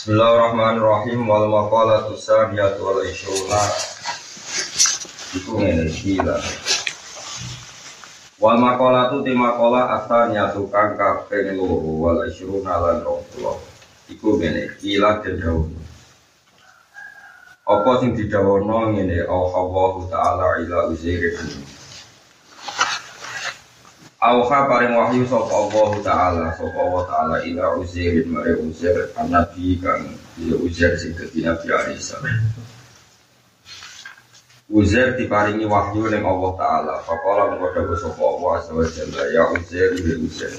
Bismillahirrahmanirrahim. Wal maqalatu saniyatu wal ishruna Iku ngene gila Wal maqalatu ti maqalah asaniyatu kang kaping loro. Wal ishruna lan 20 Iku ngene gila kedawuh. Apa sing didhawono ngene? Allah taala ila uzair Auha paring wahyu sapa Allah taala sapa Allah taala ila Uzair mare Uzair nabi kang ya Uzair sing dadi Nabi Isa. Uzair diparingi wahyu ning Allah taala. Faqala mengko dawuh sapa Allah azza wa jalla ya Uzair ya Uzair.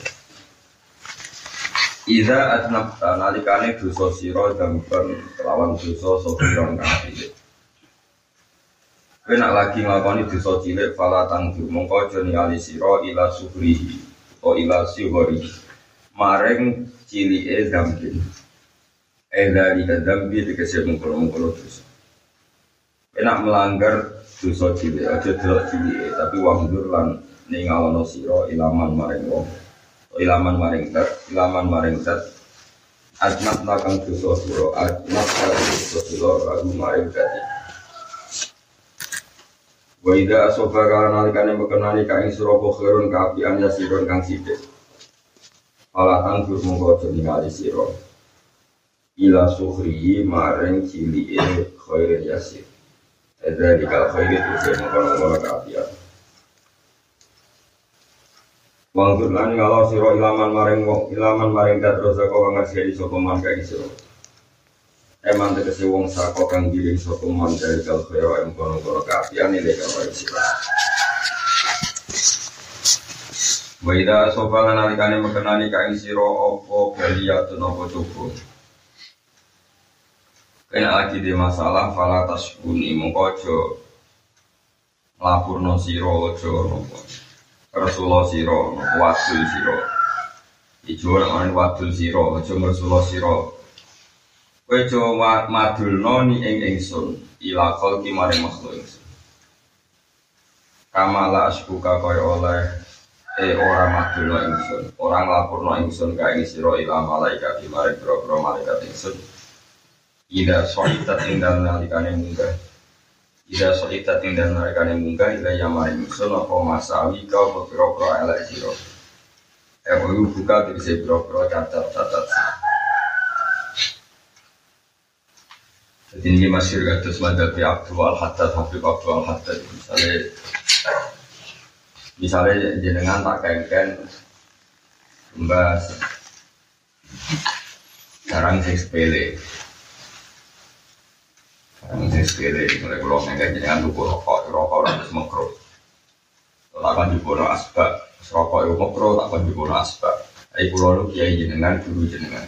Iza atnabta nalikane dosa sira dampan kelawan dosa sapa kang Kowe nak lagi nglakoni dosa cilik fala tangdu mongko aja ningali ila suhrihi o ila suhri. Maring cilike dambin. Eh dari dambi dikasih mengkono-mengkono dosa. Kowe nak melanggar dosa cilik aja delok cilike tapi wangdur lan ningalono sira ilaman maring wong. Ilaman maring ilaman maring tat. Adnat nakang dosa sira, adnat nakang dosa sira, ragu maring tat. Wa idza asofa kana nalikane bekenani ka ing sira khairun ka apian yasirun kang sithik. Ala anggur mongko aja ningali sira. Ila sukhri maring cilike khairun yasir. Ada di kal khairi saya mengkono-kono ka apian. Wangkur lan kalau sira ilaman maring ilaman maring kadrosa kok ngasih di sapa man ka. Eman tegesi wong sako kang giring sapa man dari kal khairu em kono kono kapian ile karo sira. Waida sopa nalikane mekenani ka ing sira apa baliyatun apa cukup. Kena lagi di masalah fala tasbuni mongko aja lapurno sira aja napa. Rasulullah sira wadul sira. Ijo ora wadul sira aja Rasulullah sira. Kowe coba madulno ni ing ingsun ila khalqi maring makhluk ingsun. Kamala asbuka kaya oleh e ora madulno ingsun, ora nglapurno ingsun ka ing sira ila malaikat maring boro malaikat ingsun. Ida soitat ing dalem nalikane munggah. Ida soitat ing dalem nalikane munggah ila ya maring ingsun apa masawi ka apa pira-pira elek sira. Eh buka tegese pira-pira catat-catat. Jadi ini masih kados madhabi Abdul Al Haddad Habib Abdul Al Haddad misalnya misalnya jenengan tak kengken membahas barang sing sepele. Barang sing sepele. Mulai kalau kengken jenengan tuku rokok rokok orang terus makro tak kan juga asbak rokok itu makro tak kan juga asbak. Ayo pulau lu kiai jenengan guru jenengan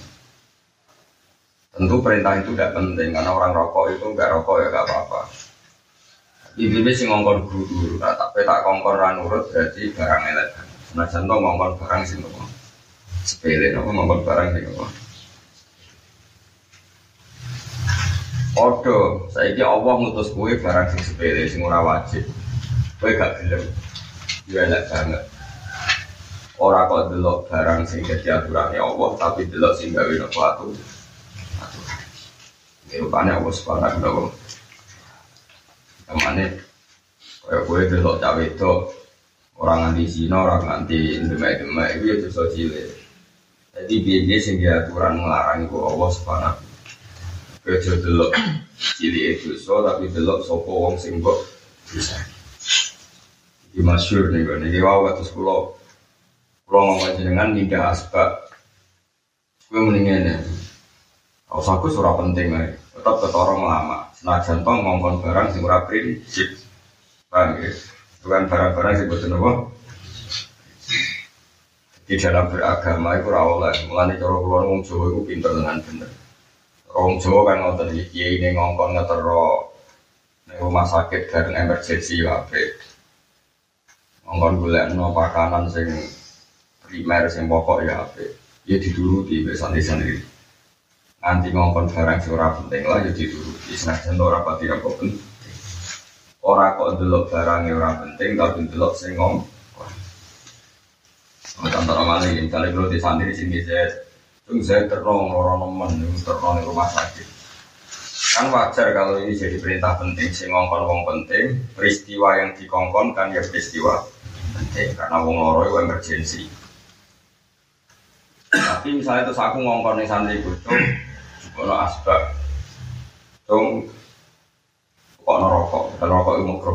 Tentu perintah itu tidak penting karena orang rokok itu nggak rokok ya nggak apa-apa. Ibu sih ngongkon guru, nah, tapi tak ngongkon ranurut berarti barang elek. Nah contoh ngongkon barang sih nopo sepele nopo ngongkon barang sih nopo. Odo, saya kira Allah ngutus kue barang sing sepele sing ora wajib. Kue gak gelem, ya elek banget. Orang kok delok barang sing jadi aturannya Allah, tapi delok sing gawe nopo aturan. Rupanya Allah subhanahu wa Ke mana Kayak gue delok cawe itu Orang nganti zina, orang nganti demek-demek Itu ya dosa cilik. Jadi biasanya sehingga aturan melarang itu Allah subhanahu Kejo delok cilik itu so Tapi delok sopo wong sing kok bisa Ini masyur nih gue Ini wawa terus kulo Kulo ngomong jenengan nikah asbak. Gue mendingan ya Kalau aku surah penting lah tetap ketorong lama. Senajan toh ngomong barang sing ora prinsip. Paham ya? Bukan barang-barang sing boten apa? Di dalam beragama itu ora oleh. Mulane cara kula wong Jawa iku pinter dengan bener. Wong Jawa kan ngoten iki kiai ning ngongkon ngetero ning rumah sakit bareng emergency wae. Ngongkon golekno pakanan sing primer sing pokok ya apik. Ya dituruti wis santri-santri anti ngomong barang surah penting lah jadi dulu senajan ora pati apa penting ora kok delok barang ora penting tapi delok sing ngomong contoh ini kali kalau di santri di sini saya Itu saya terong orang nemen, terong di rumah sakit. Kan wajar kalau ini jadi perintah penting, sing ngongkon wong penting, peristiwa yang dikongkon kan ya peristiwa penting karena wong loro itu emergensi. Tapi misalnya terus aku ngongkon nih santri butuh, ono asbak, dong, kok rokok, kalau rokok itu makro.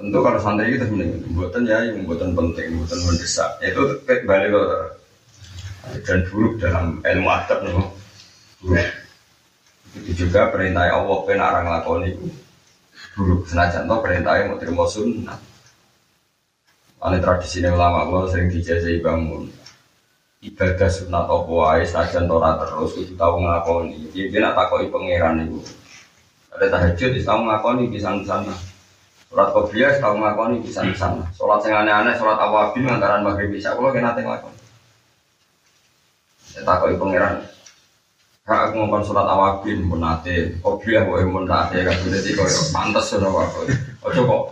Tentu kalau santri itu mending, buatan ya, yang buatan penting, buatan mendesak. Itu balik ke dan buruk dalam ilmu adab nih itu juga perintah Allah pun orang itu buruk. Senajan toh perintahnya mau terima sunnah. Ane tradisi ulama kalau sering dijajai bangun ibadah sunat apa wae saja tora terus itu tahu ngelakoni dia dia nak takoi pangeran itu ada tahajud tahu ngelakoni bisa sana sholat kopiah tahu ngelakoni bisa sana sholat yang aneh-aneh sholat awabin antara maghrib bisa kalau kena ngelakoni saya takoi pangeran. Kak aku ngomong surat awabin pun nate, kopiah boleh pun nate kan jadi kau pantas sudah waktu. Ojo kok.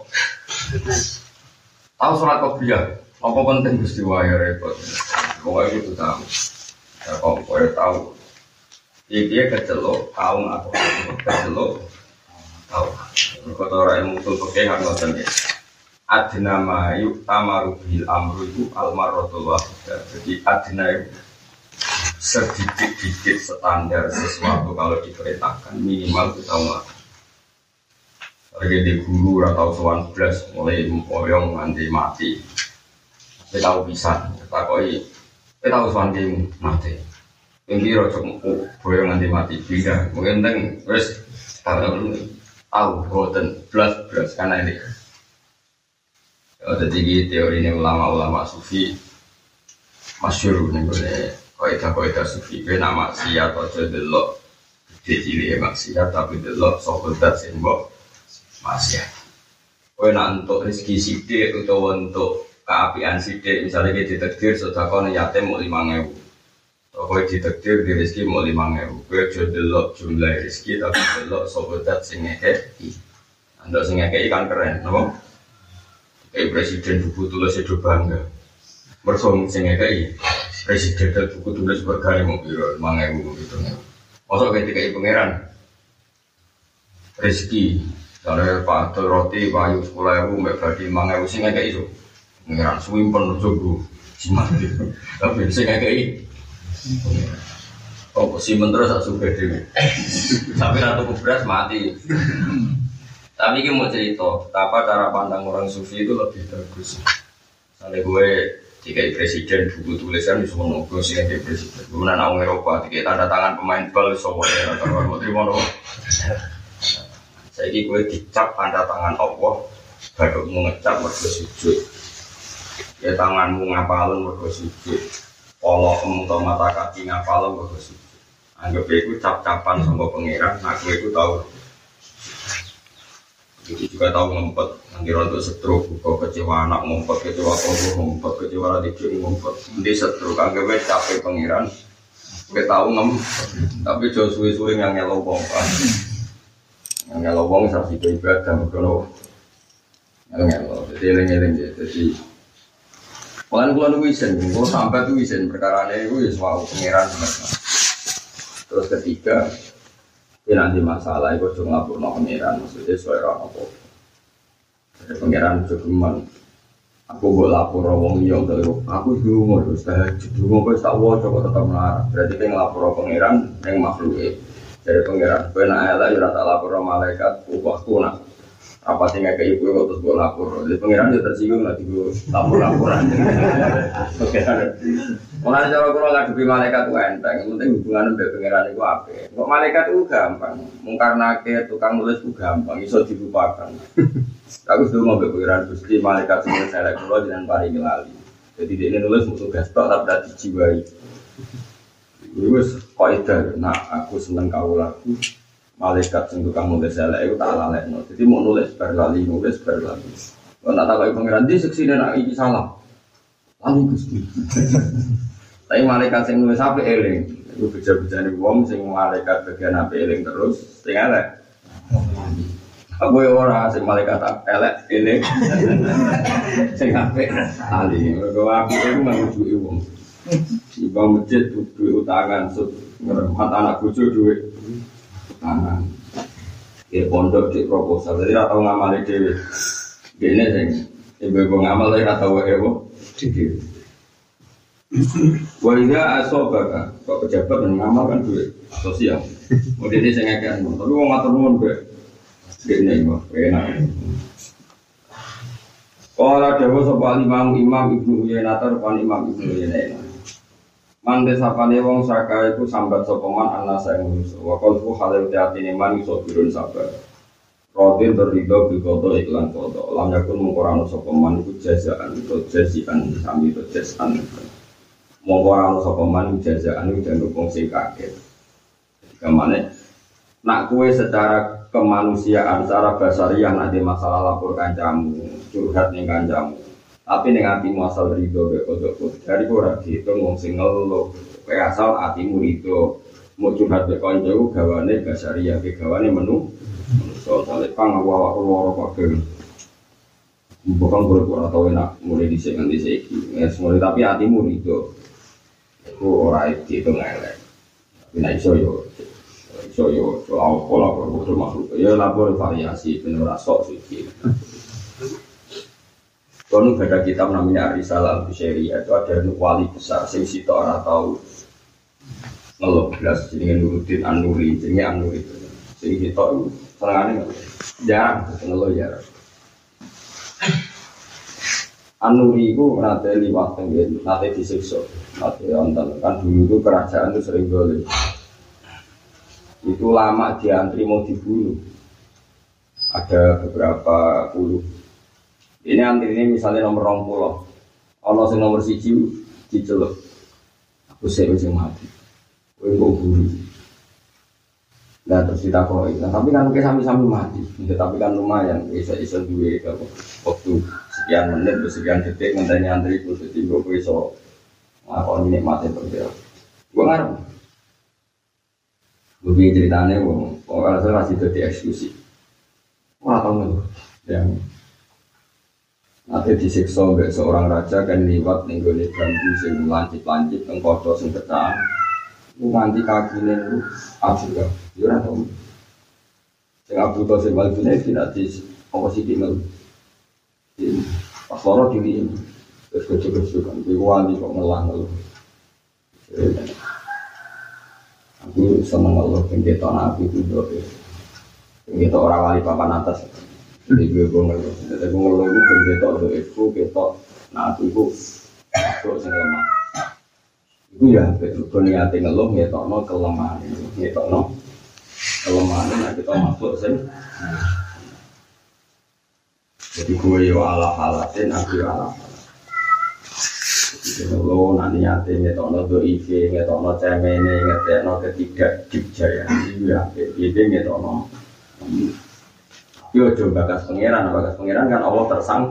Tahu surat kopiah, apa penting gusti waya repot. Pokoknya itu tahu. Ya kok kau tahu. Dia kecelok, tahu aku kecelok, tahu. Kau orang yang mutul pakai nggak ya. Adna ma yuk tamaru bil amru itu almarotul wahidah. Jadi adna itu sedikit-dikit standar sesuatu kalau diperintahkan minimal kita melakukan. Lagi di guru atau soal belas mulai mempoyong nanti mati. Kita tahu bisa, kita koi, kita tahu soal mati. Yang kira cuma boyong nanti mati beda. Mungkin teng, terus tahu tahu boten belas belas karena ini. Ya, jadi teori ini ulama-ulama sufi masyur nih boleh kaidah kaidah sufi nama siat aja delok gede cilik emang siat tapi delok sokodat sing mbok maksiat kowe nak untuk rezeki sidik utawa untuk keapian sidik misalnya kita ditakdir sedekah yatim mau lima ngewu. Kowe ditakdir di rezeki mau lima ngewu. Kowe aja delok jumlah rezeki tapi delok sokodat sing ngekei anda sing ngekei kan keren napa? Kayak presiden buku tulis itu bangga. Bersong sing ngekei presiden buku tulis berkali mau biro lima ewu gitu. Masuk ketika ibu pangeran? Rezeki kalau pak roti payu sepuluh ewu mbak berarti lima ewu sih kayak itu pangeran suwimpen jogo si mati tapi kayak Oh, si menteri tak suka dewi. Tapi ratu beras mati. Tapi ini mau cerita, apa cara pandang orang sufi itu lebih bagus. Misalnya gue jika presiden buku tulisan bisa menunggu sih yang presiden. Kemudian orang Eropa tiga tanda tangan pemain bal semua ya kalau mau terima nopo. Saya gue dicap tanda tangan Allah baru mengecap mergo sujud. Ya tanganmu ngapalun mergo sujud. Polokmu atau mata kaki ngapalun mergo sujud. Anggap itu cap-capan sama pangeran, aku itu tahu jadi juga tahu ngumpet, nanti untuk setru, buka kecewa anak ngumpet, kecewa kobo ngumpet, kecewa adik ngumpet. Nanti setru, kagak gue capek pangeran, gue tahu ngumpet. Tapi jauh suwe-suwe ngelow pompa. Yang ngelow wong saksi ibadah, kalau ngelow, jadi eling-eling jadi Makan kulo nu wisen, kulo sampai tuh wisen perkara ini gue ya soal pangeran Terus ketiga, ini nanti masalah itu cuma lapor no pangeran, maksudnya sesuai orang apa. Pangeran cukuman, aku buat lapor orang yang dari aku dulu terus dulu kok tak wah coba tetap melarang. Berarti kan lapor pangeran yang makhluk Jadi pangeran, gue nak elak ya tak lapor malaikat, ubahku nak apa tinggal ke ibu kok terus gue lapor jadi pangeran juga tersinggung lagi gue lapor laporan oke Mulai cara kalau ngadepi malaikat itu enteng, penting hubungan dengan pangeran itu apa? Kok malaikat itu gampang, karena ke tukang nulis itu gampang, iso dilupakan. Aku sudah mau pangeran gusti malaikat semua saya kulo dengan pari ngelali. Jadi dia ini nulis untuk tugas tok tapi tidak dijiwai. Terus kok itu, nah aku seneng kau lagu malaikat sing tukang nulis elek itu tak no. Jadi mau nulis berlali, nulis berlali. Kalau nak tahu pangeran di seksi dan iki salah. Lalu gusti. Tapi malaikat sing nulis apa eling. Itu beja-beja nih wong sing malaikat bagian apa eling terus, sing elek. Aku ya ora sing malaikat elek eling. sing apa ali. Mergo aku itu mengujuki wong. Iba masjid duit utangan, ngeremat anak bojo duit utangan. Ya pondok di proposal, jadi tahu ngamali dewi. Gini sing, ibu-ibu ngamal ya tahu ewo. Wah ini aso baka, kok pejabat dan ngamal kan duit sosial. Mau dia saya ngekek, tapi mau ngatur nuwun gue. Gini kok, enak. Kala dawa sapa imam imam ibnu Uyainah pan imam ibnu Uyainah. Man desapane wong saka iku sambat sapa man ana sae manusa. Wa qalbu halal teatine man iso birun sabar. Rodin terlido bilkoto iklan koto Lam yakun mengkorano sapa man iku Itu jazian sami itu jazaan. Mengkorano sapa iku jazaan Itu dan wong sing kaget. Ke mana Nak kue secara kemanusiaan Secara basariah nanti masalah lapor kancamu Curhat nih kancamu tapi ning atimu asal rido be kodok dari ora dihitung wong sing ngeluh kowe asal atimu rido. Mau curhat be kanca gawane basaria ke gawane menu. So sale pang awak loro kabeh bukan boleh atau enak mulai dhisik nganti saiki. Ya mulai tapi atimu rido. Iku ora dihitung elek. Tapi nek iso yo iso yo soal pola produk makhluk ya lapor variasi ben ora sok kalau ada kitab namanya Arisalah Al-Bushari itu ada wali besar sing sito ora tahu ngeluh belas jenenge Nuruddin An-Nuri jenenge An-Nuri sing sito senengane jarang ngeluh jarang An-Nuri itu nate liwat tenggel, nate disiksa, nate ontel. Kan dulu itu kerajaan itu sering boleh. Itu lama diantri mau dibunuh. Ada beberapa puluh ini antri ini misalnya nomor rong pulau. Ono sing nomor siji diceluk. Aku sih wis mati. Kowe kok buru. Nah terus ditakoi. Nah, tapi kan kita sami-sami mati. Ya, tapi kan lumayan bisa-bisa duwe waktu sekian menit, sekian detik ngenteni antri itu jadi gue iso ngakon nikmati terus. Gue ngarep. Gue ceritanya, gue kalau saya masih jadi eksklusif. Wah, tau nggak? Yang Nanti disiksa oleh seorang raja kan liwat gue bambu sing lancip lancip teng sing pecah. Nganti kaki nih abu ya, ya tahu. Sing abu tuh sing balik nih tidak di apa sih. Pas loro diri terus kecil kecil kan, gue wali kok ngelang lo. Aku seneng Allah penggeton aku itu doa. Penggeton orang wali papan atas. Jadi gue gue ngeluh, jadi gue ngeluh itu bergetok do itu getok, nah aku itu aku sing lemah. Itu ya, gue niatin ngeluh ngetok no kelemahan, ngetok no kelemahan, nah kita masuk sih. Jadi gue yo ala halatin, aku yo ala lo nanti nyate ngetok no do IV, ngetok no cemene, ngetok no ketidak dikjaya, itu ya, itu ngetok no. Yo coba bakas pangeran, bakas pangeran kan Allah tersang.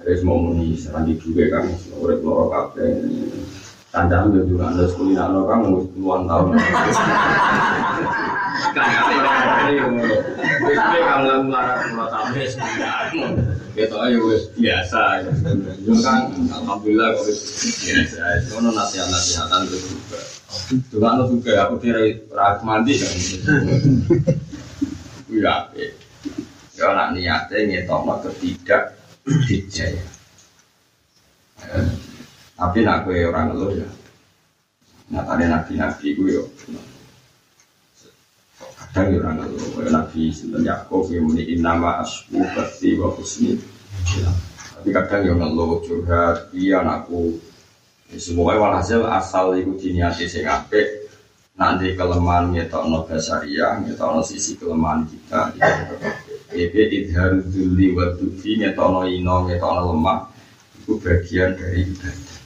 Terus mau muni serandi juga kan, urip loro kabeh. Tandang yo juga anda sekolah nak kan mau puluhan tahun. Kan Wis kamu mulai sampai sembilan. Gitu aja wis biasa. Yo kan alhamdulillah kok biasa. Ono nasihat-nasihatan itu juga. Juga anu juga aku kira rak mandi kan. Iya, Ya nak niatnya ngetokno ketidak dijaya. Tapi nak gue orang ngeluh ya. Nah tadi nabi-nabi gue yo. Kadang ya orang ngeluh. Nabi Sinten Yaakov yang muni nama asbu berti wa husni. Ya. Tapi kadang ya ngeluh curhat. Iya anakku. Ya, semuanya walhasil asal itu diniati sing apik nanti kelemahan ngetokno basaria, ngetokno sisi kelemahan kita. Ebe idhar duli wa tufi ngetokno ino, ngetokno lemah. Itu bagian dari ibadah.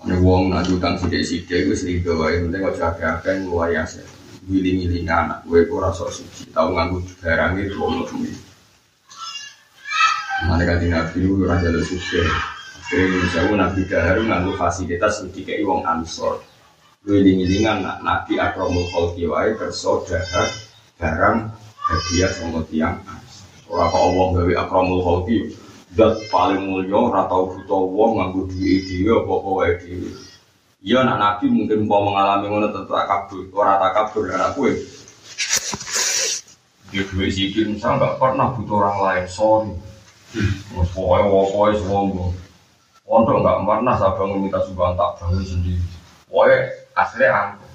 Ini wong nak utang sidik-sidik sering doa yang penting ojo agak-agak luar biasa. Wiling-wiling anak, gue kok rasa suci. Tahu nganggu barang itu Allah sendiri. Mana kan nabi raja lu suci. Akhirnya misalnya nabi dahar nganggu fasilitas sedikit wong ansor wiling-wilingan nak nabi akromul kholki wae bersaudara barang hadiah sama tiang Ora kok Allah gawe akromul kholki zat paling mulia ora tau butuh wong nganggo duwe dhewe apa-apa wae. Iya anak nabi mungkin mau mengalami ngono tentu kabur, ora tak kabur anak kowe. Dia duwe sikit misal nggak pernah butuh orang lain, sorry. Mas pokoknya pokoknya semua Pondok nggak pernah saya bangun minta sumbangan tak bangun sendiri. Pokoknya aslinya aku.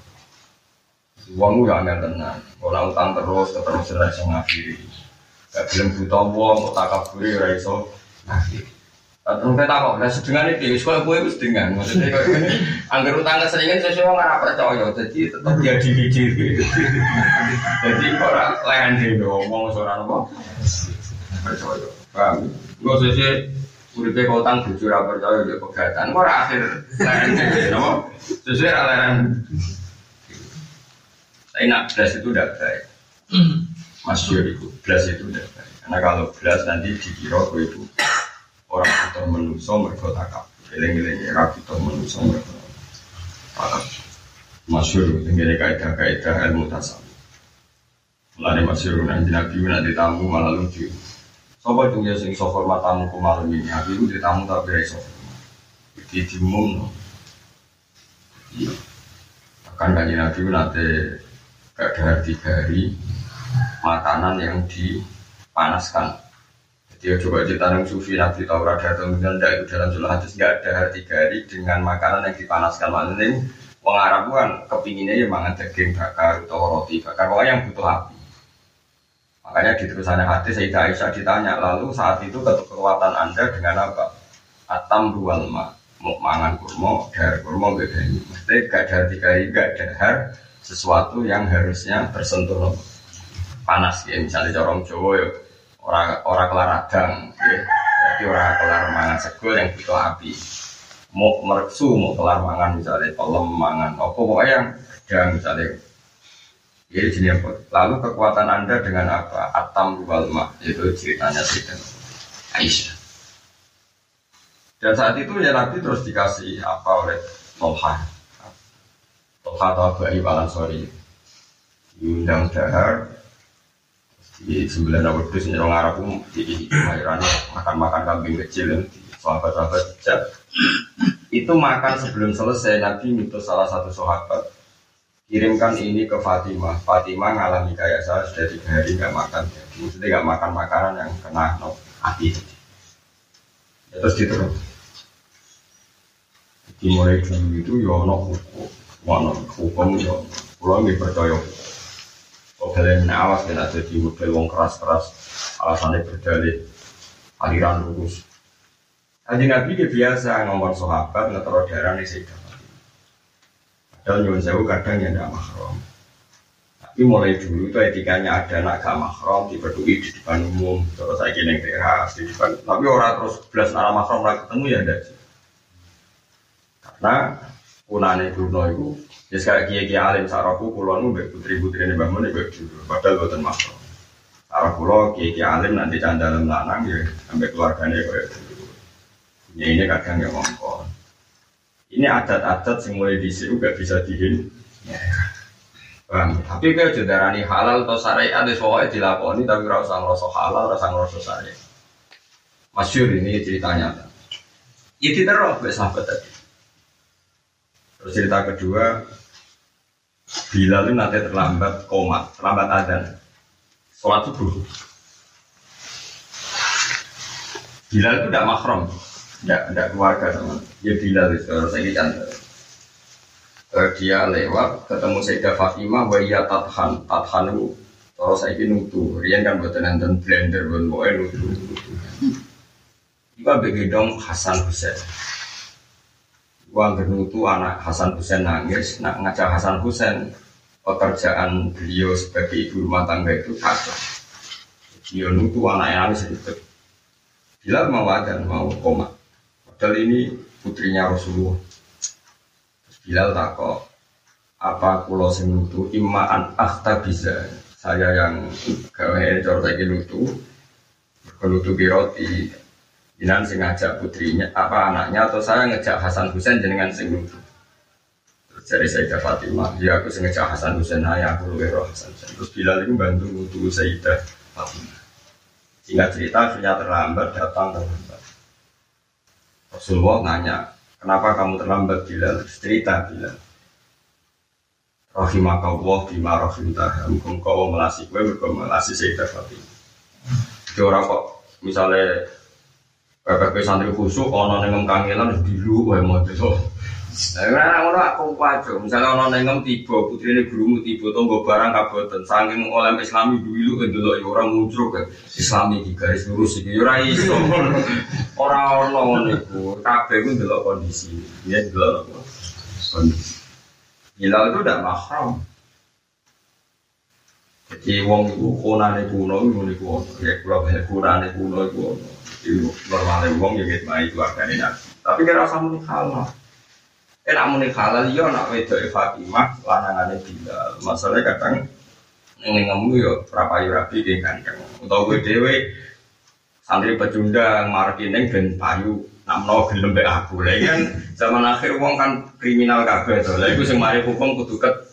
Uangmu ya angel tenan. Kalau utang terus, terus ora iso ngakhiri. Gak belum buta uang, kok tak kaburi ora iso ngakhiri. Terus kita kok, nah sedengan itu, sekolah gue itu sedengan. Maksudnya kayak gini, anggar utang keseringan sesuatu nggak percaya, jadi tetap dia diri diri. Jadi orang lain dia ngomong seorang apa? Percaya, paham? Gue sesuai Uripe kotang jujur apa percaya ya pegatan. Ora akhir lain napa? Sesuai lain. Saya nak belas itu udah baik. Masyur itu belas itu udah baik. Karena kalau belas nanti dikira itu orang kita menuso mereka takap. Eleng-eleng ya kita menuso mereka takap. Masyur tinggal kaidah-kaidah ilmu tasawuf. Mulane masyur nanti nabi nanti tamu malah lucu. Sopo itu ya sing so hormat tamu ke malam ini. Aku itu di tamu tapi ya so Di dimum no. Iya. Akan kaji nabi nanti gak ada tiga hari makanan yang dipanaskan. Jadi coba yang sufi nabi Taurat atau kemudian itu dalam surah hadis nggak ada hari hari dengan makanan yang dipanaskan. Maksudnya Wong Arab kan kepinginnya ya mangan daging bakar atau roti bakar. Pokoknya yang butuh api. Makanya di terusannya hadis Sayyidah Aisyah ditanya, lalu saat itu kekuatan Anda dengan apa? Atam ruwal ma, mau mangan kurma, dahar kurma beda ini. Maksudnya gak ada tiga hari, gak dahar sesuatu yang harusnya tersentuh panas ya. Misalnya corong Jawa ya, orang orang kelar ya. Jadi orang kelar mangan segel yang butuh api. Mau mereksu, mau kelar mangan misalnya, kolom mangan, apa pokoknya yang ada misalnya jadi sini apa? Lalu kekuatan anda dengan apa? Atam walma itu ceritanya Sayyidan Aisyah. Dan saat itu ya Nabi terus dikasih apa oleh Tolha. Atau Abu Ayyub al Diundang dahar di sembilan awal itu senyum Arab di kemahiran makan-makan kambing kecil yang di sahabat-sahabat itu makan sebelum selesai Nabi itu salah satu sahabat kirimkan ini ke Fatimah. Fatimah ngalami kayak saya sudah tiga hari nggak makan, maksudnya nggak makan makanan yang kena no, api. Ya, terus diterus. Dimulai dulu itu ya no hukum, mana hukum ya, pulau nggak percaya. Kok kalian awas dan ada di model wong keras-keras, alasannya berdalih aliran lurus. Haji Nabi biasa ngomong sahabat ngetero darah nih dan nyuwun sewu kadang ya tidak mahram. Tapi mulai dulu itu etikanya ada anak gak mahram dipeduli di depan umum. Terus saya kira teras di depan. Tapi orang terus belas arah mahram lagi ketemu ya enggak sih. Karena punane Bruno itu ya kiai kiai alim sarapu pulau itu putri putri ini bangun itu dulu. Padahal bukan mahram. Sarah pulau kiai kiai alim nanti dalam lanang ya sampai keluarganya kayak dulu. Ya ini kadang ya ngomong. Ini adat-adat yang mulai di sini gak bisa dihin. Ya. Bang, tapi kalau darani halal atau syariat itu pokoknya dilakoni tapi rasa ngerasa halal, rasa ngerasa syariat. Masyur ini ceritanya. Itu terus sahabat tadi. Terus cerita kedua, Bilal itu nanti terlambat koma, terlambat adzan. Sholat subuh. Bilal itu tidak makrom, tidak tidak keluarga sama ya Bilal itu saya kan dia lewat ketemu Sayyidah Fatimah wa iya tathan. Tathan itu terus saya nutu rian kan buat nonton blender buat mau nutu Iba begedong Hasan Husain Uang nutu anak Hasan Husain nangis nak ngajak Hasan Husain pekerjaan beliau sebagai ibu rumah tangga itu kacau. Dia nutu anak nangis itu Bilal mau ada mau koma. Padahal ini putrinya Rasulullah. Bilal takok, apa kulo sing nutu imaan akhta bisa. Saya yang gawe saiki nutu nutu biroti jinan sing ngajak putrinya apa anaknya atau saya ngejak Hasan Husain jenengan sing terus dari Sayyidah Fatimah ya aku sing ngejak Hasan Husain ayah aku luwe Hasan Husain terus Bilal itu bantu nutu Sayyidah Fatimah sehingga cerita akhirnya terlambat datang terlambat Rasulullah nanya, kenapa kamu terlambat Bilal? Cerita Bilal. Rahimakallah bima rahimtah. Mungkin kau melasi gue, mungkin melasi Sayyidah Fatimah. Jadi orang kok misalnya PPP santri khusus, ono nengem kangelan biru, gue mau itu. Nah, ngono aku wajo. Misalnya ono nengem tiba, putri ini gurumu tiba, tunggu barang kaboten. Saking oleh Islami dulu, itu loh orang muncul ke Islami di garis lurus. Ora iso. Ora ono niku. Kabeh ku ndelok kondisi. Ya ndelok kondisi. Hilal itu tidak mahram. Jadi wong itu konane kuno itu niku ono. Ya kula banyak konane kuno itu ono. Itu normalnya wong ya gitu itu agak nabi. Tapi kira rasa muni halal. Eh nak muni halal yo nak wedok Fatimah lanangane Bilal. Masalahnya kadang ini ngemu yo prapayu rabi ke kandang. Utawa gue dewe santri pecundang marketing ben payu namno gelem mbek aku. Lah kan zaman akhir wong kan kriminal kabeh to. Lah iku sing hukum kudu ket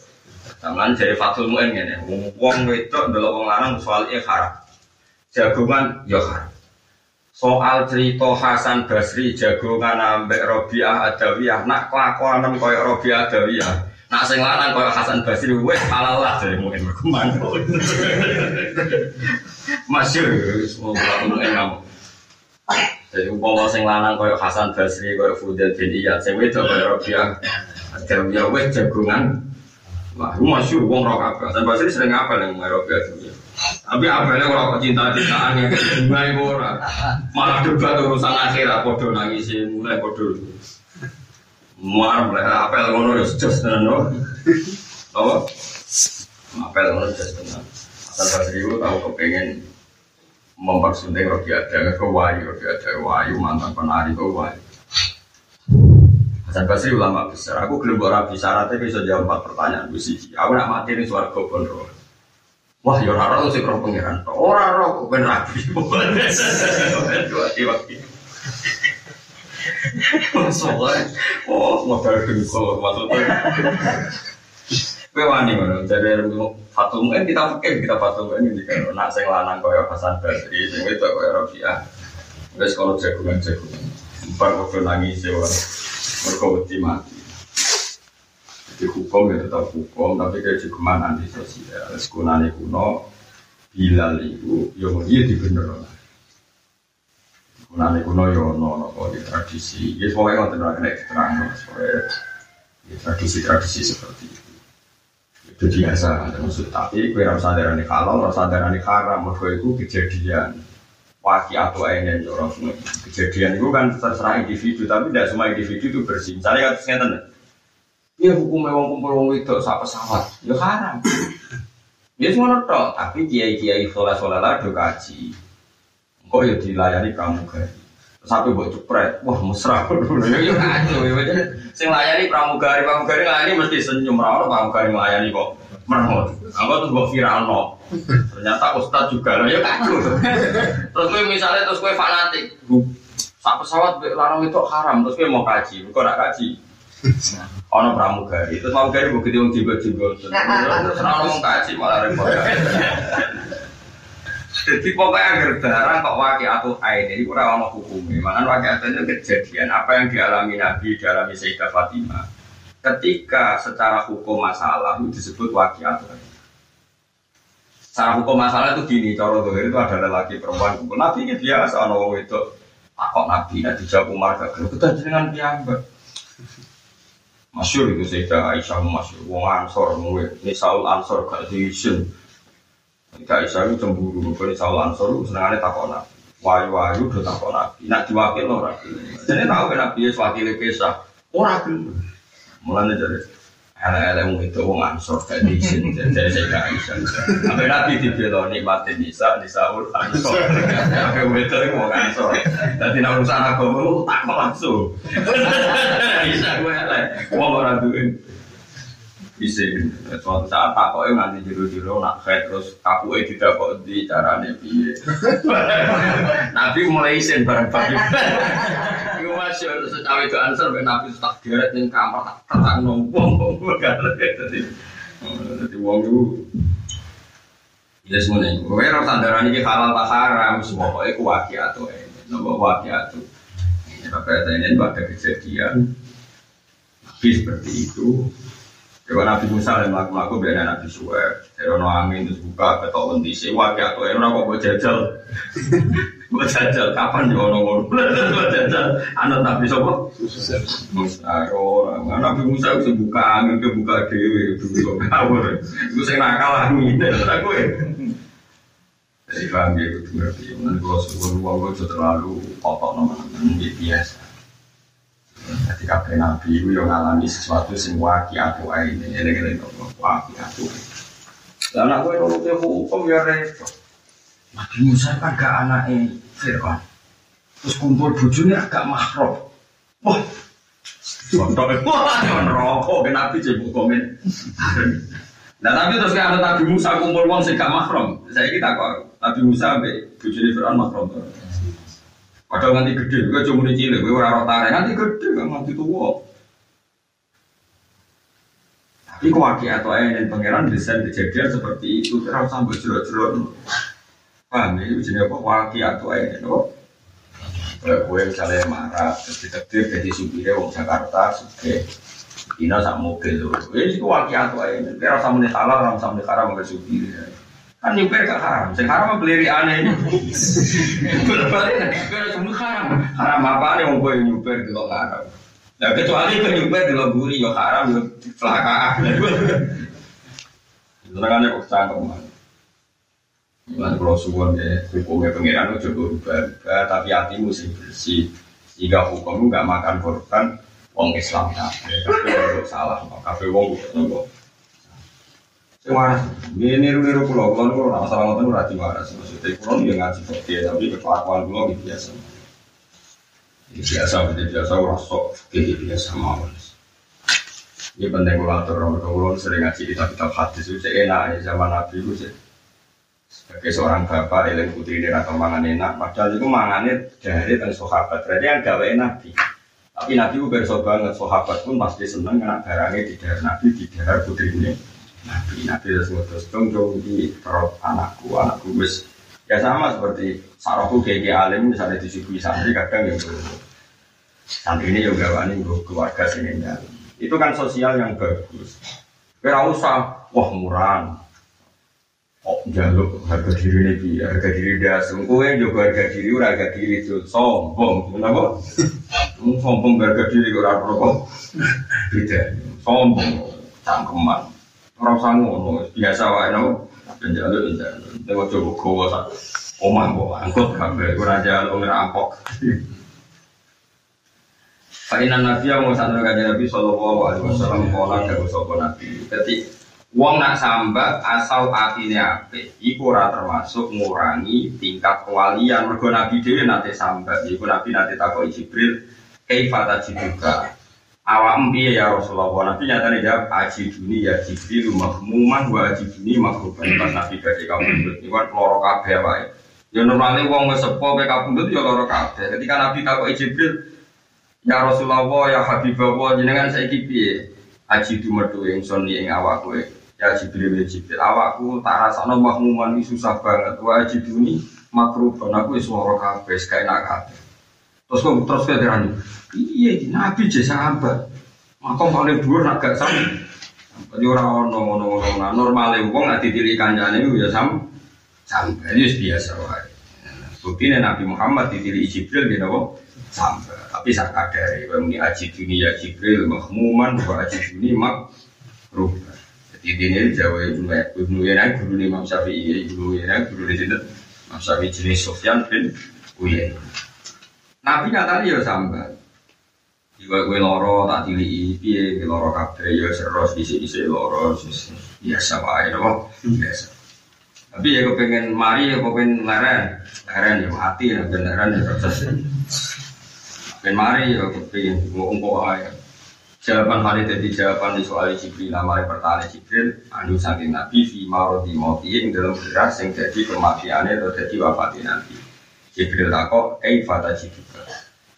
Zaman jadi Fatul Mu'in ngene, wong wedok ndelok wong lanang soalnya haram. Jagongan ya haram. Soal cerita Hasan Basri jagongan ambek Robiah Adawiyah, nak kelakuan koyo Robiah Adawiyah. Nak sing lanang koyo Hasan Basri wis halal lah dari Mu'in berkembang. Masyur, semua Mu'in kamu. Jadi umpama sing lanang koyo Hasan Basri koyo Fudel bin Iyad, sing wedok koyo Robiah Adawiyah wis jagongan Wah, wong roh kabeh. Dan Basri sering apa yang merok ya Tapi apa yang orang cinta cintaan yang bunga itu orang. Malah debat urusan akhirat, podo nangis mulai podo. Muar mulai apel ngono ya just tenan no. Apa? Apel ngono just tenan. Hasan Basri itu tahu kepengen mempersunting Robi ada ke Wayu, Robi ada Wayu mantan penari ke Wayu. Hasan Basri ulama besar. Aku belum rapi syaratnya bisa jawab empat pertanyaan. Aku nak mati nih suara kebon roh. Wah, ya orang roh sih roh pangeran. Orang roh kok ben rapi. Dua tiba Soalnya, oh modal dengkul maksudnya. Kowe wani ngono, jadi Fatum kan kita pikir kita Fatum kan ini kan nak sing lanang koyo Hasan Basri, sing wedok koyo Rabi'ah. Wis kalau jagungan-jagungan. Bar kok nangis ya mereka wedi mati. Jadi hukum ya tetap hukum, tapi kayak juga anti sosial. Sekunane kuno, Bilal itu, yo dia di bener lah. Kuno yo no no di tradisi. Ya pokoknya nggak terlalu kena terang, soalnya tradisi-tradisi seperti itu. Itu biasa, maksud tapi kue rasa darani halal, rasa darani haram, mereka itu kejadian waki atau yang orang semua kejadian itu kan terserah individu tapi tidak semua individu itu bersih misalnya kasusnya tanda ya hukumnya wong kumpul wong itu saat pesawat. Ya haram. Ya semua notok tapi kiai kiai sholat sholat lah do kaji. Kok ya dilayani pramugari? Sampai buat cepret wah mesra. Ya ya kacau ya sing layani pramugari pramugari layani mesti senyum. Rawol pramugari melayani kok meremut aku tuh buat viral no ternyata ustad juga loh ya kacau. Terus gue misalnya terus gue fanatik. Saat pesawat larang itu haram terus gue mau kaji. Gue nak kaji ono pramugari. Terus pramugari gue gede juga juga terus orang mau kaji malah repot. Jadi pokoknya agar darah kok wakil atau ain ini kurang lama hukumnya. Mana wakil itu kejadian apa yang dialami Nabi dialami Sayyidah Fatimah. Ketika secara hukum masalah itu disebut wakil atau ain Secara hukum masalah itu gini, cara dohir itu ada lelaki perempuan kumpul. Nabi ini biasa, orang itu takut Nabi, nanti dijawab Umar gagal. Kita dengan piambak. Masyur itu Sayyidah Aisyah masyur. Wong Ansor, ini Saul Ansor gak diisin. Sayyidah Aisyah itu cemburu, ini Saul Ansor itu senangannya takut Nabi. Wayu-wayu udah takut Nabi. Nak diwakil orang. Jadi tahu kan Nabi itu wakilnya kisah. Orang Mulanya jadi Ele-ele itu wong ansor gak diizin jadi saya gak bisa. Sampai nabi dibelo nikmati nisa, nisa ul ansor. Sampai itu wong ansor. Jadi nak urusan agama lu tak langsung. Bisa gue ele, wong orang tuh bisa. Suatu saat tak kok nganti jero-jero nak head terus eh tidak kok di carane piye. Nabi mulai izin bareng-bareng. Iku masih secawe itu answer nabi tak geret ning kamar tak terang nombong. Jadi jadi wong itu Ya semuanya, gue rasa darah ini halal tak haram, semua pokoknya ku wakil atau ini, nopo wakil atau Bapak ini ada kejadian Nabi seperti itu Dewa Nabi Musa yang melaku-laku biar Nabi Suwe Dari ono angin terus buka ketok wenti sewa kayak tuh Enak kok gue jajal? Gue jajal kapan di ono ngono Gue jajal. Anak Nabi Sopo Musa. Orang. Nabi Musa bisa buka angin ke buka dewi Dulu kok kawur Gue saya nakal angin Aku ya Jadi ya itu ngerti Nanti kalau suruh uang gue terlalu kotor nama-nama biasa jadi kabeh nabi itu yang ngalami sesuatu sing waki aku ae ini eling-eling kok waki aku. Lah anak kowe nurut hukum ya repot. Nabi Musa kan gak anake Fir'aun. Terus kumpul bojone agak mahram. Wah. Contoh wah rokok ke nabi cebuk komen. Nah tapi terus kan Nabi Musa kumpul wong sing gak mahram. Saya kita kok Nabi Musa mbek bojone Fir'aun mahram. Padahal nanti gede, gue cuma di cilik, gue orang tarik nanti gede, nanti tua. Tapi kewaki atau ayah dan pangeran desain kejadian seperti itu, terus sampai jeruk-jeruk. Paham ya, jenis apa waki atau ayah itu? Gue misalnya marah, terus ditetir jadi supirnya wong Jakarta, suke. Ina sak mobil loh. Ini itu waki atau ayah, kira sama nih salah, orang sama karam nggak supirnya. Kan nyuper gak haram, sing haram beli aneh ini. Berbalik kan semua haram. Haram apa nih mau gue nyuper di lo haram. Nah kecuali gue nyuper di lo guri yo haram yo kecelakaan. Senengannya kok cangkem man. Lan kalau suwon ya hukumnya pengiran itu coba rubah tapi hatimu sih bersih. Hukum nggak makan korban, wong Islam kabeh. Kabeh salah, kabeh wong kok Sing ini niru-niru pulau, pulau itu orang masalah ngotot ora waras. Maksudnya pulau dia ngaji fakir, tapi kelakuan pulau gitu biasa. Ini biasa, biasa orang sok kayak biasa mau. Ini penting kalau atur orang pulau sering ngaji kitab-kitab hadis itu enak ya zaman Nabi itu. Sebagai seorang bapak, eling putri ini atau mangan enak, padahal itu mangannya dari dan sahabat. Berarti yang gawe Nabi. Tapi Nabi itu berso banget, sahabat pun pasti seneng karena barangnya di daerah Nabi, di daerah putri ini. Nabi Nabi dong dong di perut anakku anakku wis ya sama seperti sarahku kayak alim misalnya disuguhi santri kadang yang santri ini juga wani keluarga sini itu kan sosial yang bagus. Kira usah wah murah. Oh, jaluk harga diri ini harga diri dia sungguh. Yang juga harga diri udah harga diri itu sombong, kenapa? sombong harga diri orang rokok, beda, sombong, cangkeman. Sangu ngono biasa wae no. Penjaluk penjaluk. Tengok coba gowo sak omah kok angkut kabeh ora jaluk ngerampok. Fainan Nabi yang mau santri kajian Nabi Sallallahu Alaihi Wasallam kola dari sopo Nabi. Jadi Wong nak sambat asal hatinya ape, iku ora termasuk ngurangi tingkat kewalian. Mergo Nabi dhewe nate sambat, iku Nabi nate takoki Jibril, "Kaifa tajiduka?" Awam piye ya Rasulullah? Nabi nyatanya jawab aji duni ya jibril mahmuman wa aji duni mahruban pas Nabi badhe kabundut ini kan loro kabeh wae ya normalnya wong wis sepo pe kabundut ya loro kabeh. Ketika Nabi takoki Jibril ya Rasulullah ya Habibullah jenengan saiki piye? Aji du metu ingsun ing awakku. Ya Jibril ya Jibril awakku tak rasakno mahmuman iki susah banget. Wa aji duni makruban aku wis loro kabeh enak kabeh terus kok terus kira Iya, Nabi jadi sahabat. Makom paling dhuwur nak gak sama. Jadi orang ono ono ono ono normal wong nak ditili kancane ya sam sampai ini biasa wae. Bukti Nabi Muhammad ditili Jibril gitu kok sampai. Tapi sak kadare muni aji dunia Jibril mahmuman wa aji dunia mak rubah. Jadi ini Jawa Ibnu Ibnu Yana guru Imam Syafi'i Ibnu Yana guru di sini Imam Syafi'i jenis Sofyan bin Uyainah. Nabi nyatanya ya sambat. Jika gue loro tak tili piye gue loro kabeh ya seros isi isi loro biasa wae nopo biasa. Tapi ya gue pengen mari ya gue pengen leren leren ya mati ya pengen leren ya proses. Pengen mari ya gue pengen gue umpo aja. Jawaban hari jadi jawaban di soal Jibril nama pertanyaan Jibril anu saking Nabi fi marodi yang dalam beras yang jadi kematiannya atau jadi wafatnya Nabi. Jibril takok, eh fata Jibril.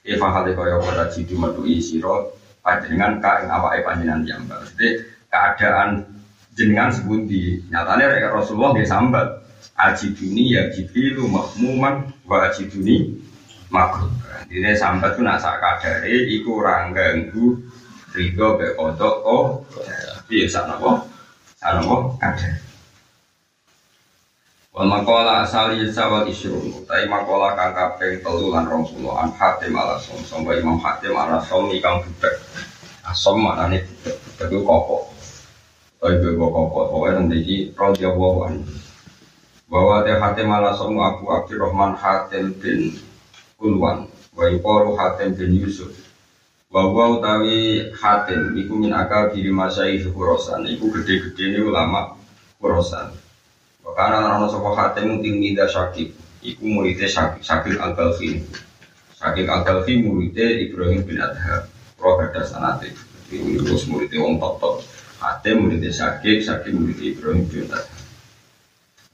Eva hale kaya pada jitu medui siro panjenengan ka ing awake panjenengan jambal. Jadi keadaan jenengan sebuti nyatanya reka Rasulullah dia sambat ajiduni ya jibrilu mahmuman wa ajiduni makruh. Ini sampai tuh nak sak kadare iku ora ganggu rido be kodok oh. Iya sana kok. Sana kok ada. Wal makola asali sawal isyrun Tapi makola kang kaping telu lan rong puluh An hatim ala som Somba imam hatim ala som ikang budak Asom mana nih budak Itu koko Tapi gue koko Pokoknya nanti Rodi Allah Bahwa teh hatim ala som Abu Abdurrahman hatim bin Ulwan Wa yukoru hatim bin Yusuf. Bahwa utawi hatim Iku min akal diri masyai Kurosan Iku gede-gede ini ulama Kurosan karena orang sapa hatim ting mida syakib. Iku muridnya syakib, syakib al balfi. Syakib al balfi muridnya Ibrahim bin Adham. Pro gada sanate. Ini terus muridnya wong top top. Hatim muridnya syakib, syakib muridnya Ibrahim bin Adham.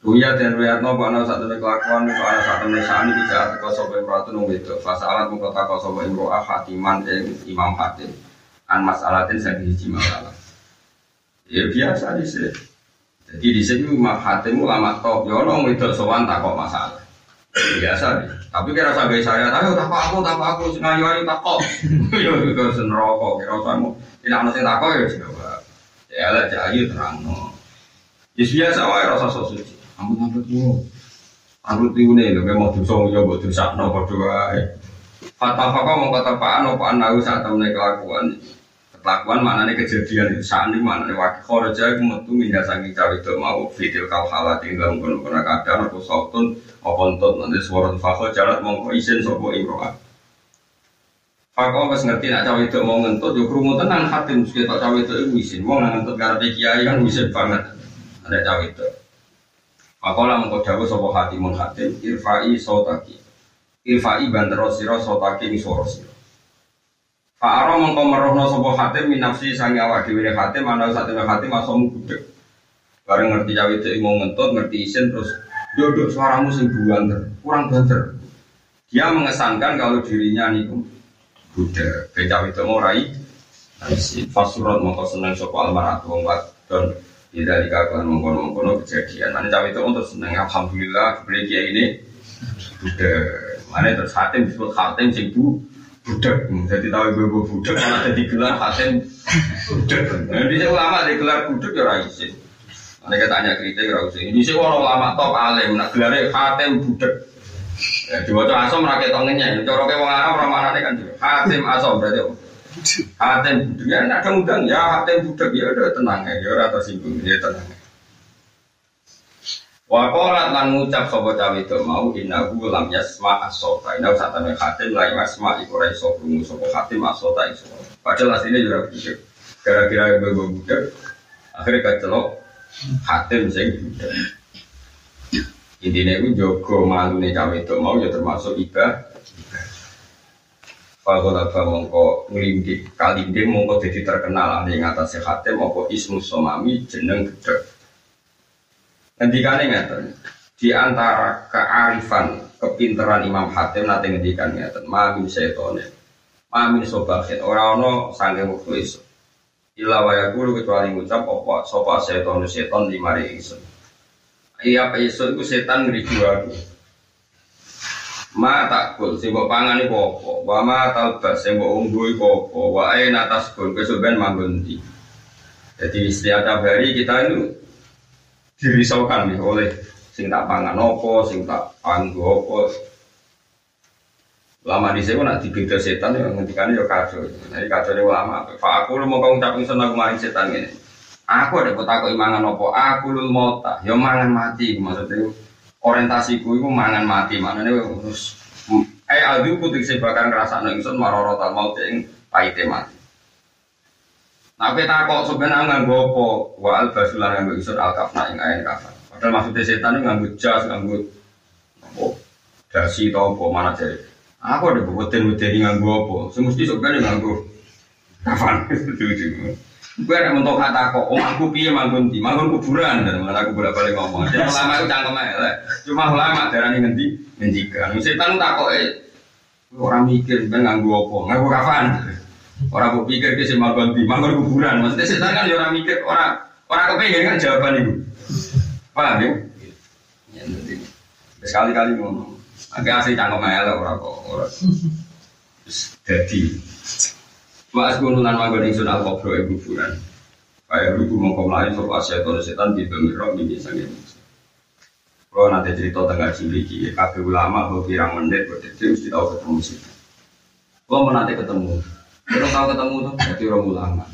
Ruya dan Ruya no pak satu nih kelakuan pak satu nih sani bisa teko sopo imroatu nung itu fasalat muka tako sopo imroa hatiman imam hatim an masalatin saya hiji masalah. Ya biasa di sini. Jadi di sini Imam Hatim ulama top, ya orang itu sowan tak kok masalah. Biasa deh. Tapi kira sampai saya, tahu tak aku, tak aku, ngayu ayu tak kok. Yo itu seneroko, kira kamu tidak yang tak kok ya coba. Ya lah jayu terang no. Ya biasa wae rasa suci. Ampun ampun tuh. Aku nih, lo mau dosa ya buat dosa no berdoa. Fatwa fakwa mau kata pak Ano, pak Anu saat temen kelakuan. Kelakuan mana nih kejadian itu saat ini nih wakil khoroja itu metu minyak sangi cawe itu mau video kau halat tinggal mengkono kono kadang aku sautun apa entut nanti suara fakho jalan mau izin sopo imroa. Fakho pas ngerti nak cawe itu mau ngentut yo krungu tenan hatim tak cawe itu itu izin mau ngentut karena kiai kan izin banget ada cawe itu. Fakho lah mengkau dawu sopo hatimun hatim irfai sautaki irfai bandero siro sautaki suara siro. Pak Aro mengkau merohno sopo hatim minafsi sangi awak diwiri hatim mana saat ini hatim asomu gudeg. Bareng ngerti cawe itu mau ngentut ngerti isin terus duduk suaramu sing buanter kurang banter. Dia mengesankan kalau dirinya niku gudeg. Cawe itu mau rai. Fasurat mengkau seneng sopo almaratu wong wadon. Tidak dikatakan mengkono mengkono kejadian. Mana cawe itu untuk seneng alhamdulillah kebeli ini gudeg. Mana terus hatim disebut hatim sing bu budak jadi tahu ibu ibu budak malah jadi gelar hatem budak jadi saya ulama di gelar budak ya raisi mereka tanya kritik ya raisi ini sih orang ulama top alim nak gelarnya hatem budak ya dua tuh asom rakyat tongennya cara kayak orang Arab orang mana kan juga hatem asom berarti hatem budak ya nak undang ya hatem budak ya udah tenang ya ya rata singgung ya tenang Wakolat lan ngucap sopo cawe itu mau inahu lam yasma asota. Ini saat temen khatim lah yasma iku rai sopo sopo khatim asota iso. Padahal aslinya juga budak. Gara-gara gue. Akhirnya kecelok khatim sing budak. Intinya itu jogo malu nih cawe itu mau ya termasuk iba. Fakolat mongko ngelindik kalinding mongko jadi terkenal di atas khatim apa ismu somami jeneng budak. Ngendikane ngeten. Di antara kearifan, kepinteran Imam Hatim nanti ngendikan ngeten, ma min setone. Ma min sobahin, ora ono sange waktu iso. Ila wa yakulu kecuali ngucap apa sapa seton seton limari ingsun. Iya apa iso iku setan ngriku aku. Ma takul sing mbok pangan iku apa? Wa ma talbas sing mbok unggu iku apa? Wa aina manggon ndi. Jadi setiap hari kita itu dirisaukan nih oleh sing tak pangan opo, sing tak anggo opo. Lama di sini nak dibeda setan ya ngendikannya ya kacau. Jadi kacau ini lama. Pak aku lu mau kau ngucapin senang kemarin setan ini. Aku ada kota aku imangan opo. Aku lu mau tak. Ya mangan mati maksudnya. Orientasiku itu mangan mati. Mana nih terus. Eh adu putih sebakan rasa nengson marorotal mau ting pahite mati. Nah, kita kok sebenarnya nganggo apa? Wa al basulan nganggo isur al kafna ing ain kafan. Padahal maksudnya setan itu nganggo jas, nganggo apa? Dasi atau apa mana jadi? Aku ada buktin buktin nganggo apa? Semesti sebenarnya nganggo kafan. Gue ada mentok kata kok, oh aku piye manggon di, manggon kuburan dan malah aku bolak balik ngomong. Jadi ulama itu cangkem aja, cuma ulama darah ini ngendi ngendikan. Setan tak kok eh orang mikir ben nganggo apa, nganggo kafan. Orang gue pikir ke sema ganti, manggon kuburan. Maksudnya setan kan ya orang mikir, orang orang kepengen kan jawaban itu. Paham ya? Ya nanti sekali-kali ngomong. Agak asli cangkem elek ora kok ora. Jadi Wa askunulan manggon ingsun al-qabro ing kuburan. Kaya ibu mongko mlayu sapa setan setan di domiro mimi sange. Kalau nanti cerita tentang cili kabeh ulama pirang menit berarti mesti tahu ketemu sih. Kalau nanti ketemu, kalau tahu ketemu tuh berarti orang ulama.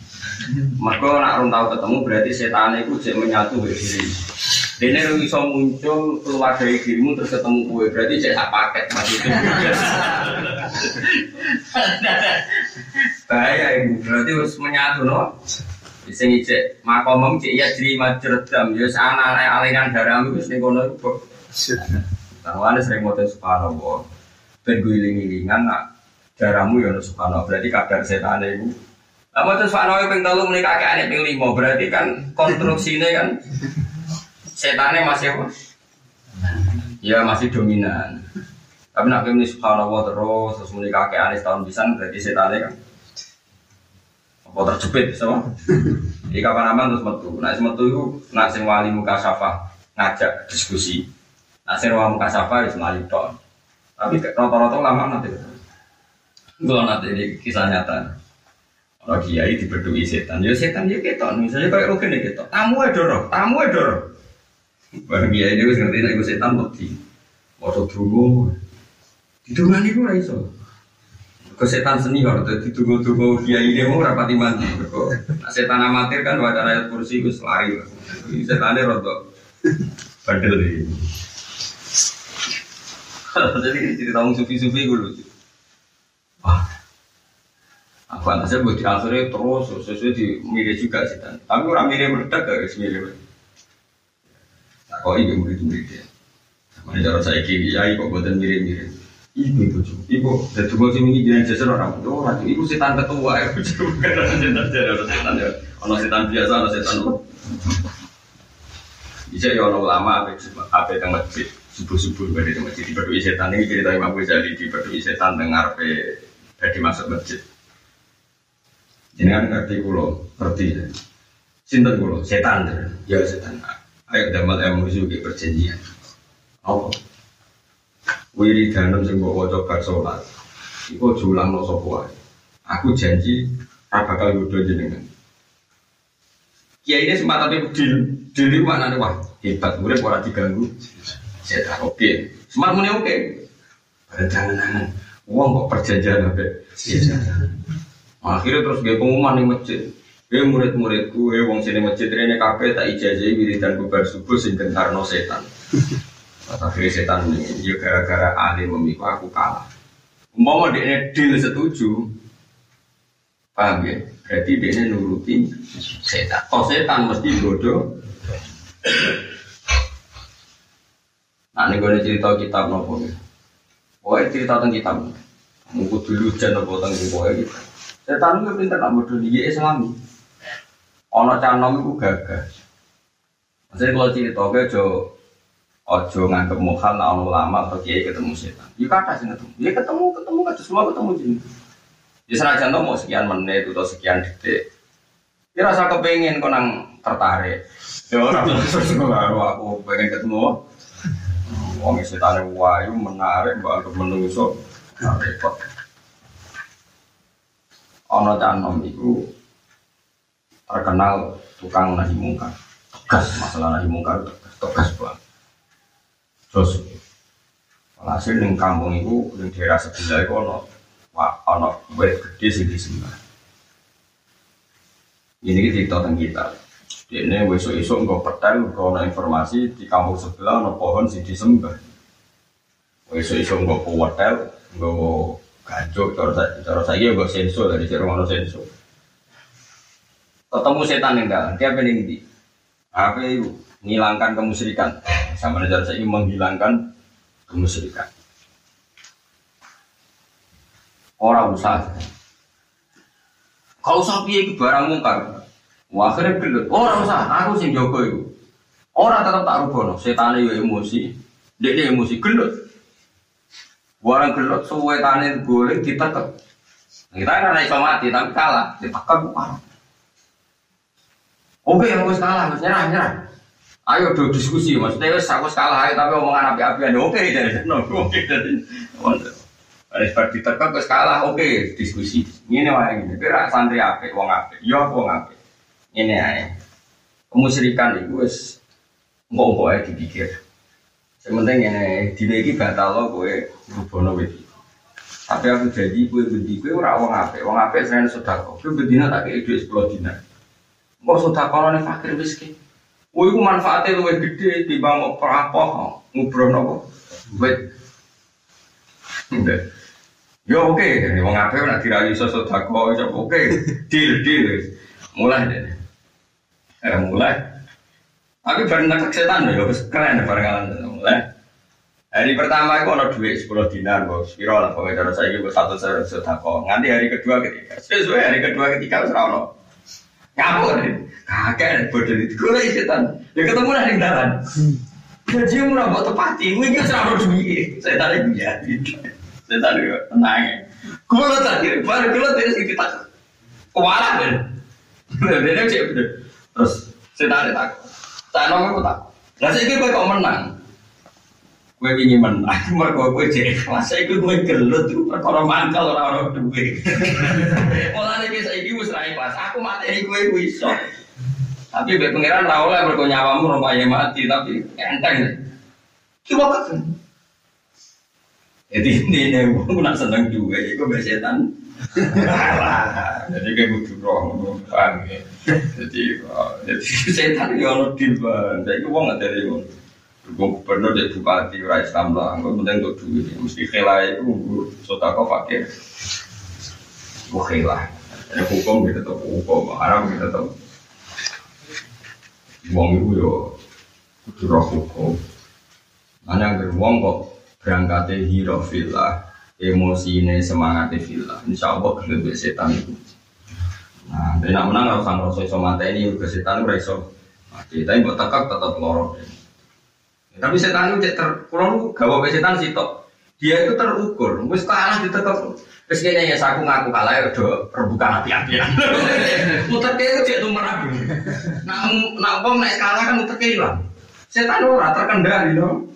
Maka nak orang tahu ketemu berarti setan itu cek menyatu dari diri. Dene lu bisa muncul keluar dari dirimu terus ketemu gue berarti cek sak paket maksudnya. Bahaya ini berarti harus menyatu no. Bisa ngecek makomem cek ya jadi majerdam ya sana aliran darahmu wis ning kono. Tawane sering moten subhanallah. Ben guling-gilingan nak darahmu ya subhanallah berarti kadar setan itu Lama terus Pak Nawawi ping telu muni kakekane ping lima berarti kan konstruksinya kan setannya masih apa? Ya masih dominan. Tapi nak ini subhanallah terus terus muni kakekane setahun bisa berarti setannya kan apa terjepit sama? Di kapan aman terus metu. Nah metu itu nak sing wali muka safa ngajak diskusi. Nak sing wali muka safa itu melayu. Tapi rata-rata lama nanti. Gue nanti ini kisah nyata. Kalau kiai diberdui setan, ya setan ya ketok. Misalnya kayak rugen ya ketok. Tamu ya dorong, tamu ya dorong. Barang kiai ini gue ngerti nek setan mati. Waktu dulu, didungan itu lah iso. Ke setan seni kalau ditunggu-tunggu kiai ini mau rapati mandi. Nah, setan amatir kan baca ayat kursi gue lari. Setannya rontok bandel ini. Jadi cerita sufi-sufi gue lucu. Wah, Aku antasnya buat di akhirnya terus sesuai di mirip juga sih. Tapi orang mirip meledak gak mirip. Tak kau ibu murid murid dia. Mana cara saya kiri ya ibu buatan mirip mirip. Ibu itu cuy, ibu dan tuh sih ini jangan jasa orang itu orang ibu setan ketua ya bukan orang setan jadi orang setan ya. Orang setan biasa orang setan bisa ya orang lama apa yang masjid? Subuh subuh di masjid? Di berdua setan. Ini cerita Imam Ghazali di berdua setan dengar pe dari masuk masjid Jangan ngerti kulo, ngerti ya. Sinten kulo, setan ya setan. Ayo dapat emosi ke perjanjian. Apa? Wiridanem sing mbok waca bar salat. Iku julang no sapa Aku janji ora bakal nggodho jenengan. Kiai ini sempat tapi deal, deal itu mana nih wah hebat, murid orang diganggu. Setan oke, sempat muni oke. Pada jangan-jangan, uang kok perjanjian apa? Akhirnya terus gue pengumuman di masjid. Gue murid-muridku, gue wong sini masjid ini kafe tak ijazah wiridan bubar subuh sing karno setan. Akhirnya setan ini, ya gara-gara ahli memikul aku kalah. Umpama dia deal setuju, paham ya? Berarti dia nuruti setan. Oh setan mesti bodoh. Nah ini gue cerita kitab nopo ya. Pokoknya cerita tentang kitab. Mungkin dulu jangan nopo tentang pokoknya gitu. Setan itu pinter nak bodoh dia Islami. Ono canom itu gagah. Maksudnya kalau cerita gue jo ojo nganggep mukhal nak ono lama atau kiai ketemu setan. Ya kata sih ketemu. Ya ketemu ketemu kan semua ketemu jenis. Ya senajan mau sekian menit atau sekian detik. Ya rasa kepengen kau nang tertarik. Ya orang terus aku pengen ketemu. Wong setan wayu menarik mbak anggap menungso. Nah, repot ono canom itu terkenal tukang nahi mungkar. Tegas masalah nahi mungkar tegas banget. Terus hasil di kampung itu di daerah sebelah itu ono ono wet gede sih di sini ini kita tentang kita. Ini besok esok nggak petel nggak informasi di kampung sebelah ono pohon sih disembah besok esok nggak petel nggak Gancuk, cara saya, cara saya gak senso dari cara mana senso. Ketemu setan yang dalam, dia pengen di apa itu menghilangkan kemusyrikan. Sama cara saya menghilangkan kemusyrikan. Orang usah. Kalau sapi itu barang mungkar, wah akhirnya gelut. Orang usah, aku sing jogo itu. Orang tetap tak rubono, setan itu emosi, dia emosi gelut. Warang gelot suwe tani golek ditekek. Kita kan iso mati tapi kalah, ditekek parah. Oke, yang wis kalah, wis nyerah, nyerah. Ayo do diskusi, maksudnya wis aku kalah ayo tapi omongan api-apian oke dari no oke dari. Harus bar ditekak wis kalah oke diskusi. Ini wae ngene. Kira santri apik wong apik. Yo wong apik. Ini ae. Kemusyrikan iku wis engko ae dipikir. Sementing ini dina iki batal lo kowe rubono wit. Tapi aku jadi kowe bendi kowe ora wong apik. Wong apik saya sedekah. Kowe bendina tak kei dhuwit 10 dinar. Engko sedekah nek fakir miskin. Itu manfaatnya lebih gede di bang perapoh ngubroh nopo. Wait. Ya oke, okay. wong ape nak dirayu sosok dako, ya oke, deal deal. Mulai deh. Eh mulai. Tapi bareng nak setan ya, keren bareng mulai. Hari pertama itu ada duit sepuluh dinar, bos. Kira lah, pokoknya cara saya itu satu saya sedekah. Nanti hari kedua ketiga, sesuai hari kedua ketiga serau Ngapur nih, kakek bodoh itu gue setan. Ya ketemu lah di jalan. Gaji murah buat tepati, gue gak serah duit. Saya tadi dia, saya tadi tenang. Gue lo tadi, baru gue lo sini kita kewalahan kan. Dia cek. Terus saya tadi tak, saya nongol tak. Lah saya kira kok menang. Gue ingin menang, mereka gue cek kelas saya gue gelut tuh perkara mangkal orang orang duit. Mulai dari saya gue serai kelas, aku mati gue gue iso. Tapi be pangeran ra oleh mergo nyawamu rupanya mati tapi enteng. Coba kan. Jadi ini wong nak seneng duwe iku mbek setan. Jadi kayak butuh roh, paham ya. Jadi, jadi setan ya deal bang. Jadi wong nggak dari wong. Gubernur jadi bupati ora Islam lah. Gue penting untuk duit. Mesti khela itu sotako fakir. Gue khela. Hukum gitu tetap hukum, haram gitu tetap Wong itu yo kudu roh hukum. Mana yang wong kok berangkatnya hero villa, emosi ini semangatnya villa. Insya Allah lebih setan itu. Nah, nak menang harus sang rasa iso ini juga setan ora iso. Mati, tapi buat tekak lorong. Tapi setan itu ter, kalau gawe setan sih tok. Dia itu terukur, wis kalah ditekak. Terus kayaknya ya aku ngaku kalah ya udah rebukan api-apian. Muter kayak itu cek tuh merabu. Nak nak bom naik kalah kan muter kayak hilang. Setan ora terkendali dong.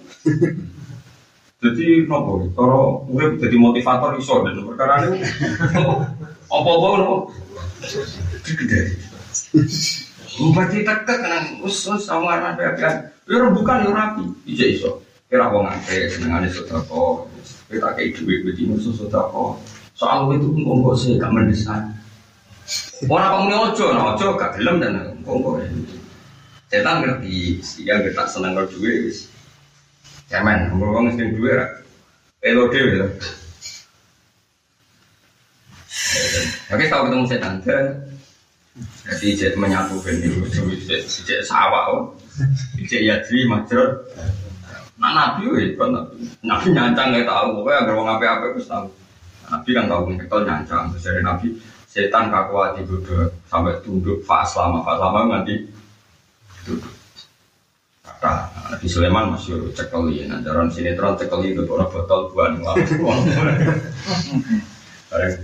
Jadi nopo, kalau gue jadi motivator iso dan perkara ini apa-apa nopo. Gede. Berarti tekek kan usus sama anak apian. Ya rebukan ya rapi, bisa iso. Kira wong akeh senengane sedekah. Kita kayak duit begini sedekah. Soal itu kongko sih gak mendesak. Orang kamu ojo, nah ojo gak gelem dan kongko ya. Setan ngerti, sehingga kita seneng kalau duit. Cemen, umur orang mesti duit lah. Elo dewi lah. Oke, tahu ketemu setan jadi menyatu ben itu, ijek sawah, ijek yadri majrot. Nah nabi, kan nabi, nabi nyancang nggak tahu, pokoknya agar wong apa-apa itu tahu. Nabi kan tahu ngekel nyancang. Dari Nabi setan kakuati duduk sampai tunduk fas lama fas lama nanti duduk. Kata Nabi Sulaiman masih cekeli. Jalan sinetron cekeli itu orang botol buan Bareng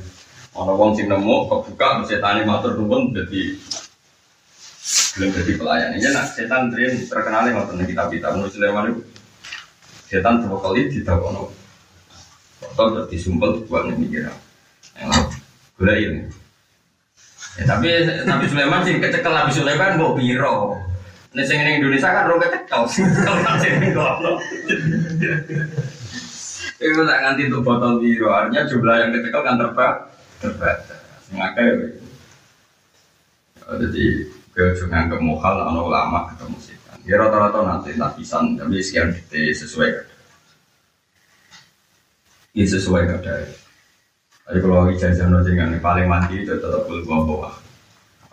orang wong sing nemu kebuka setan matur nuwun jadi belum jadi pelayan. Ini nak setan tren terkenal yang ngotot kita kita menurut Sulaiman itu setan dua kali ditakono Botol terus disumpel buat mikir. Gula ini. Ya, tapi tapi Sulaiman sih kecekel Nabi Sulaiman mau biro. Nih sing Indonesia kan rong kecekel. Kalau tak sing ngono. Itu tak nganti untuk botol biro. Artinya jumlah yang kecekel kan terbatas. Terbatas. Makanya jadi gue juga nganggep mohal ana ulama ketemu setan. Ya rata-rata nanti lapisan tapi sekian detik sesuai ini sesuai kadar. Tapi kalau ijazah no dengan paling mandi itu tetap belum bawa bawa.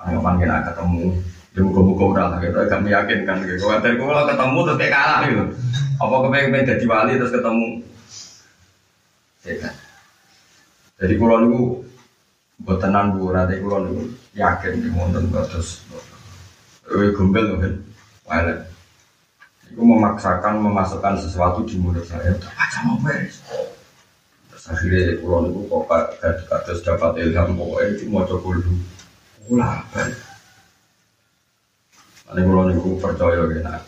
Anggapan kita ketemu, ya buka-buka udah lah gitu, agak meyakinkan gitu. Kalau kalau ketemu terus kalah gitu. Apa kepengen jadi wali terus ketemu? Jadi kalau niku buat tenan bu, nanti kalau niku yakin di monten terus. Eh gombel kan, wallet. Itu memaksakan memasukkan sesuatu di mulut saya. Baca mau beres akhirnya pulau itu kok kados dapat ilham pokoknya itu mau coba dulu ulah balik Nanti pulau itu percaya ya, nah,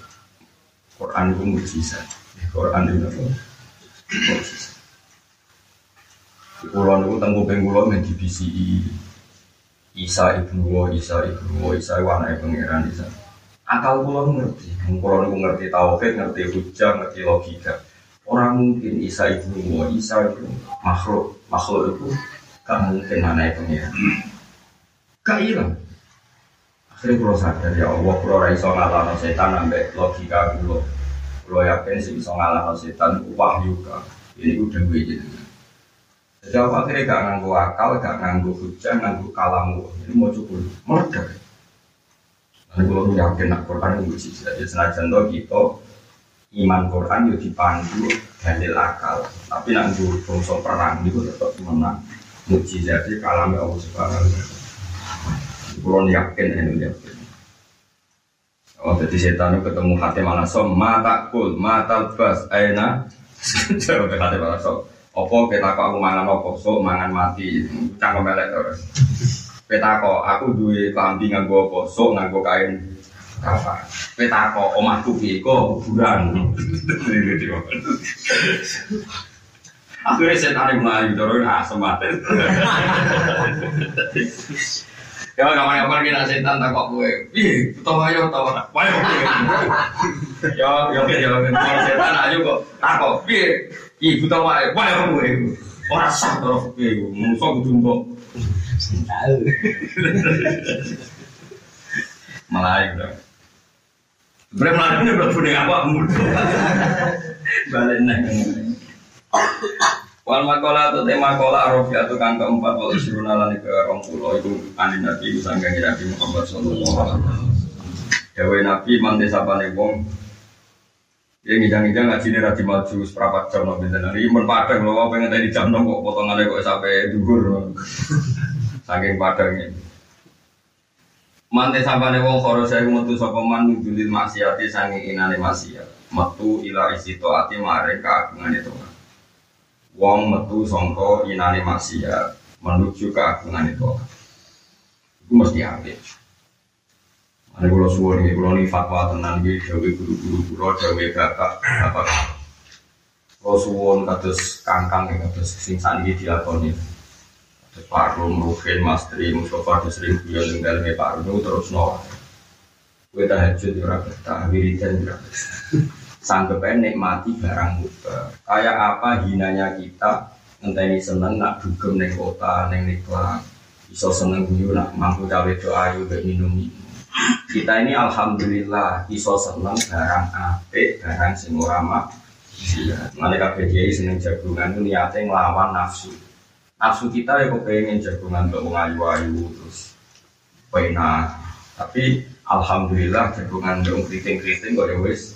Quran itu mujizat. Quran itu apa? Mujizat. Kulo niku teng kuping kulo men DBCI. Isa ibnu wa Isa ibnu wa Isa wa anake pangeran Isa. Akal kulo ngerti. Kulo niku ngerti tauhid, ngerti hujah, ngerti logika. Orang mungkin Isa ibnu wa Isa itu makhluk. Makhluk itu gak mungkin anake pangeran. Gak hilang. Akhirnya kulo sadar ya Allah, kulo ora iso ngalahno setan ambek logika kulo. Kulo yakin sih iso ngalahno setan wahyu ka. Ini udah gue jadi. Jadi aku akhirnya gak nganggu akal, gak nganggu hujan, nganggu kalamu. Ini mau cukup meledak. Dan kalau yakin nak Quran itu mujizat. Jadi senajan to kita iman Quran itu dipandu dalil akal. Tapi nak nganggu bangsa perang itu tetap menang. Mujizatnya kalamnya Allah Subhanahu wa. Kalau yakin ini yakin. Oh, jadi setan itu ketemu hati mana som, mata kul, mata bas, aina, jauh hati mana som. Opo kita kok aku mangan opo, so mangan mati, cangkem melek terus. Peta kok aku duwe klambi nganggo opo, so nganggo kain apa? Peta kok omahku piye kok kuburan. Akhirnya setan yang melayu turun asem mati. Ya kapan kapan kita setan tak kok gue, ih tahu ayo tahu tak, gue, ya ya ya setan ayo kok tak kok, ih ih tahu ayo, ayo gue, orang sah terus gue, musuh gue jumbo, Tahu. melayu dong. Sebenarnya melayu ini punya apa balik nih. Wal makola atau tema kola arofi atau kang keempat wal isruna lan ke rong pulau itu anin nabi sangga nabi Muhammad sallallahu alaihi wasallam. Dewe nabi mante sapane wong Ya ngidang-ngidang ngaji ini rati maju seperempat jam nabi dan hari imun padang loh pengen tadi jam enam kok potongannya kok sampai dugur saking padangnya. Mante sapane wong koro saya metu sapa man nudulil maksiati sange inane maksiat. Metu ila isi taati mare kaagungane Tuhan wong metu sangka inane maksiat menuju keagungan itu. Itu mesti apik. Ini kalau suwon ini, kalau ini fatwa tenan ini Dawe guru-guru kuro, dawe bapak Bapak. Kalau suwon kados kangkang ya, kados sing sani diakoni Kados Ruhin, Mas Tri, Mustafa, kados sering yang dalamnya Pak Rum terus nolak Kue tahajud ora betah, wiridan ora betah Sanggep aja nikmati barang muka Kayak apa hinanya kita Ngenteni seneng nak dugem neng kota, neng niklah Iso seneng guyu nak mampu cawe doa ayu minum kita ini alhamdulillah iso seneng barang apik, barang sing ora. Iya, nanti kabeh kiai seneng jagungan itu niatnya ngelawan nafsu. Nafsu kita ya kepengen jagungan untuk wong ayu-ayu terus pena. Tapi alhamdulillah jagungan untuk keriting-keriting kok ya wis.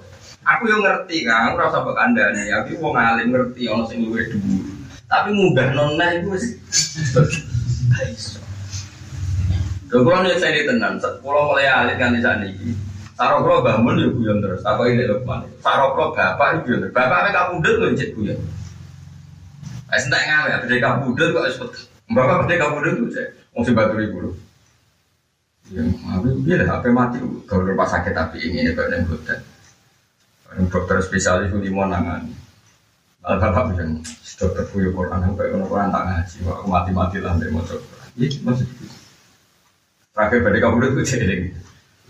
Aku yang ngerti kan, ora usah mbok kandhane. Aku wong alim ngerti ono sing luwih dhuwur. Tapi munggah nona itu iso. Lho kula nek saya tenan, kula mulai alit kan di sana iki. Saro kula bangun yo guyon terus. Apa ini Lukman? Saro kula bapak iki guyon. Bapak nek kapundhut lho cek guyon. Wis entek ngawe, bedhe kapundhut kok wis Bapak bedhe kapundhut lho cek. Wong sing baturi kulo. Ya, tapi dia lah, HP mati, kalau rumah sakit tapi ini kok neng hotel. Dokter spesialis itu di Monangan. Al bapak bilang, dokter puyo Quran, sampai orang Quran tak ngaji, aku mati-mati lah dari mau. Iya, maksud itu. Terakhir pada kamu itu jeling.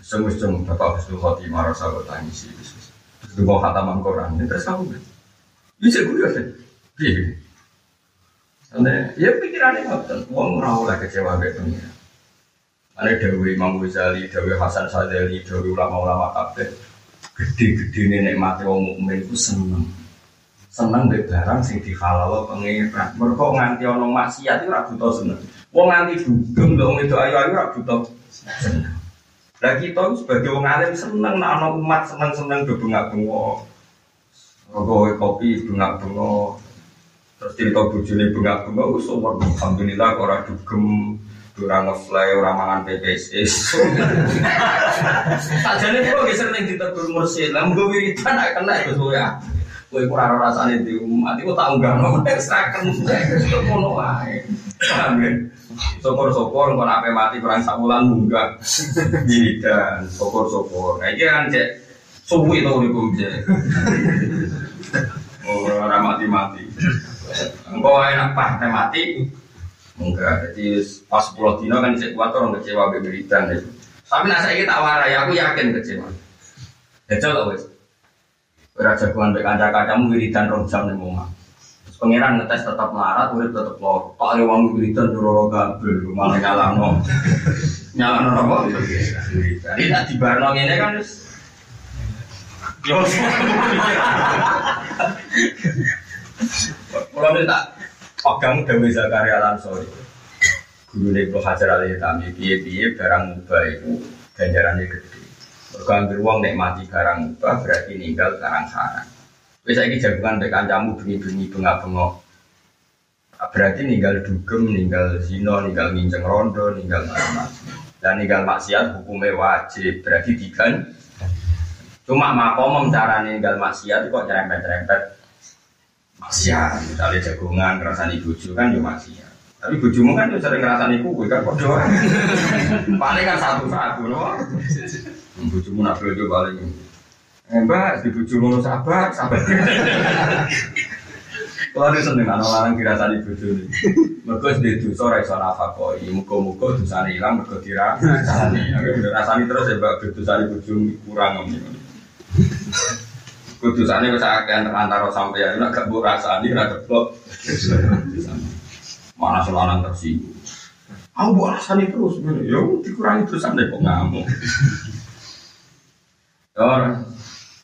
Sungguh-sungguh Bapak Husnul Khotimah rasa gue tangisi. Terus gue mau khataman Quran. Terus kamu bisa gue ya. Iya. Soalnya, ya pikirannya ngotot. Uang rawol lah kecewa gitu ya. Ada Dewi Imam Dewi Hasan Sadali, Dewi ulama-ulama kabeh. Gede-gede nenek mati wong mukmin itu seneng. Seneng dari barang sing dihalal pengiran. Mereka nganti ono maksiat itu buta seneng. Wong nganti dugem lho itu ayu-ayu ora buta seneng. Lah kita sebagai wong alim seneng nek ana umat seneng-seneng do bengak-bengok. Rokok kopi bengak-bengok Terus cerita bujuni bengak-bengok Wis umur Alhamdulillah orang dugem Orang ngefly, orang mangan PPS Sajane kok geser ning ditegur mursid Lah mung wiridan nak kena itu ya Kowe kurang rasane di umat iku tak unggahno nek seraken kok ngono wae. Paham ya? Kok ape mati kurang sakulan munggah. Wiridan, sopor-sopor. Nah iki kan cek suwi to niku cek. Oh, ora mati-mati. Engko enak pak mati. Enggak, jadi pas 10 dino kan cek kuat orang kecewa beberitan itu. Tapi nak saya tak warai, aku yakin kecewa. Jajal tau wes. Ora jagoan mek kanca-kancamu wiridan rong jam ning omah. Terus pangeran ngetes tetap melarat, urip tetep loro. Tak ada wong wiridan loro kabel, malah nyalano. nyalano apa? Wiridan. Ini tak dibarno ngene kan wis Yo, kalau ini tak pegang Dewi Zakaria Lansori, guru Ibnu Hajar Al Hitami, piye barang mubah itu ganjarannya gede. Mergo uang nikmati barang mubah berarti ninggal karang sarang. Wis saiki jagungan mek kancamu bengi-bengi bengak-bengok. Berarti ninggal dugem, ninggal zina, ninggal nginceng rondo, ninggal macam Dan ninggal maksiat hukumnya wajib, berarti digan. Cuma makom cara ninggal maksiat kok nyerempet-nyerempet maksiat. Misalnya jagungan, ngerasani bojo kan yo maksiat. Tapi bojomu kan yo sering ngerasani kue kan doang. Paling kan satu-satu loh. Bojomu nak bojo paling. Eh mbak, di bojomu sabar, sabar. Kalau seneng anak larang dirasani bojo ini. Mereka di dosa ora iso nafakoi. Muga-muga dosane ilang mergo dirasani. Aku rasani terus ya mbak dosane bojo kurang ngomong. Kudusane wis akeh antara sampeyan nek gak mbok rasani ora keblok. Mana selanang tersinggung. Aku buat rasani terus, ya dikurangi dosa deh kok ngamuk. Ya,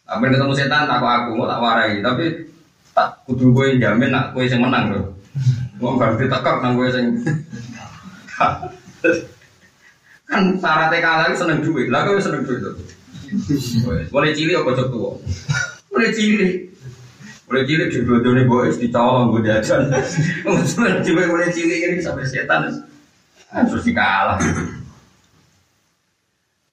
apa ketemu setan tak aku mau tak warai, tapi tak kudu gue jamin nak gue yang menang loh. Mau berarti tekak nang gue yang kan syaratnya kalah seneng duit, lah gue seneng duit tuh. Mulai cilik apa cok tua? Mulai cilik. Mulai cilik di dunia boys dicolong gue jajan. Mulai cilik mulai cilik ini sampai setan terus dikalah.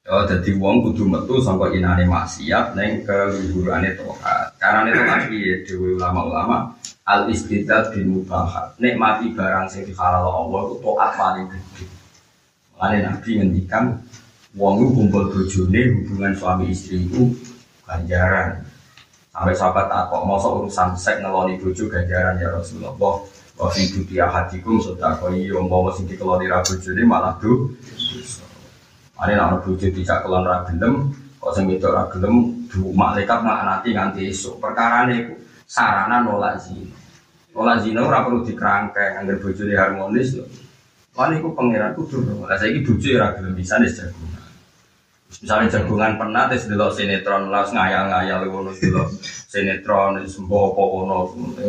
Oh, jadi wong kudu metu sampai inane maksiat neng keluhurane tohat. Karena itu lagi dewi ulama-ulama al istidad bin mubahat. mati barang sing dihalal Allah itu tohat paling gede. Mulane Nabi ngendikan wong kumpul bojone hubungan suami istri itu ganjaran. Sampai sahabat tak kok mau urusan seks ngeloni bojo ganjaran ya Rasulullah. Wa fi duti ahadikum sedekah iya umpama sing dikeloni ra bojone malah do. Ane nak bojo tidak kelon ra gelem, kok sing wedok ra gelem du malaikat nanti nganti esuk. Perkarane iku sarana nolak zina. Nolak zina ora perlu dikerangkeng anggar bojone harmonis lho. Lan iku pangeran kudu. Lah saiki bojo ora gelem bisa nis jagungan. Misalnya jagungan pernah tes delok sinetron lah ngayal-ngayal ngono delok sinetron mbok apa ngono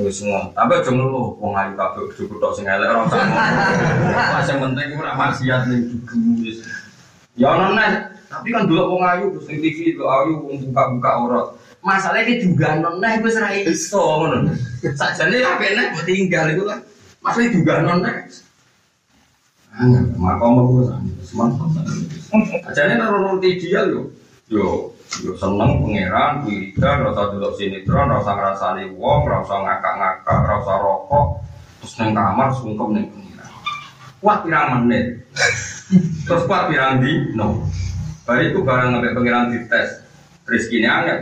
wis. Tapi aja ngono wong ayu cukup tok sing elek ora usah ngono. Sing penting ora maksiat ning dugu wis. Ya ono tapi kan dulu wong ayu terus ning TV itu ayu wong buka-buka aurat. Masalahnya juga noneh wis ora iso ngono. Sakjane apene mbok tinggal iku kan. Masalah juga noneh. Makom aku semangat. Ajane nang ideal yo. Yo yo seneng pangeran, wiridan, rasa dulu sinetron, rasa ngrasani wong, rasa ngakak-ngakak, rasa rokok, terus neng kamar sungkem neng pangeran. Kuat pirang menit. Terus kuat pirang di no. Bari itu barang sampai pangeran dites. Rizkinya anget.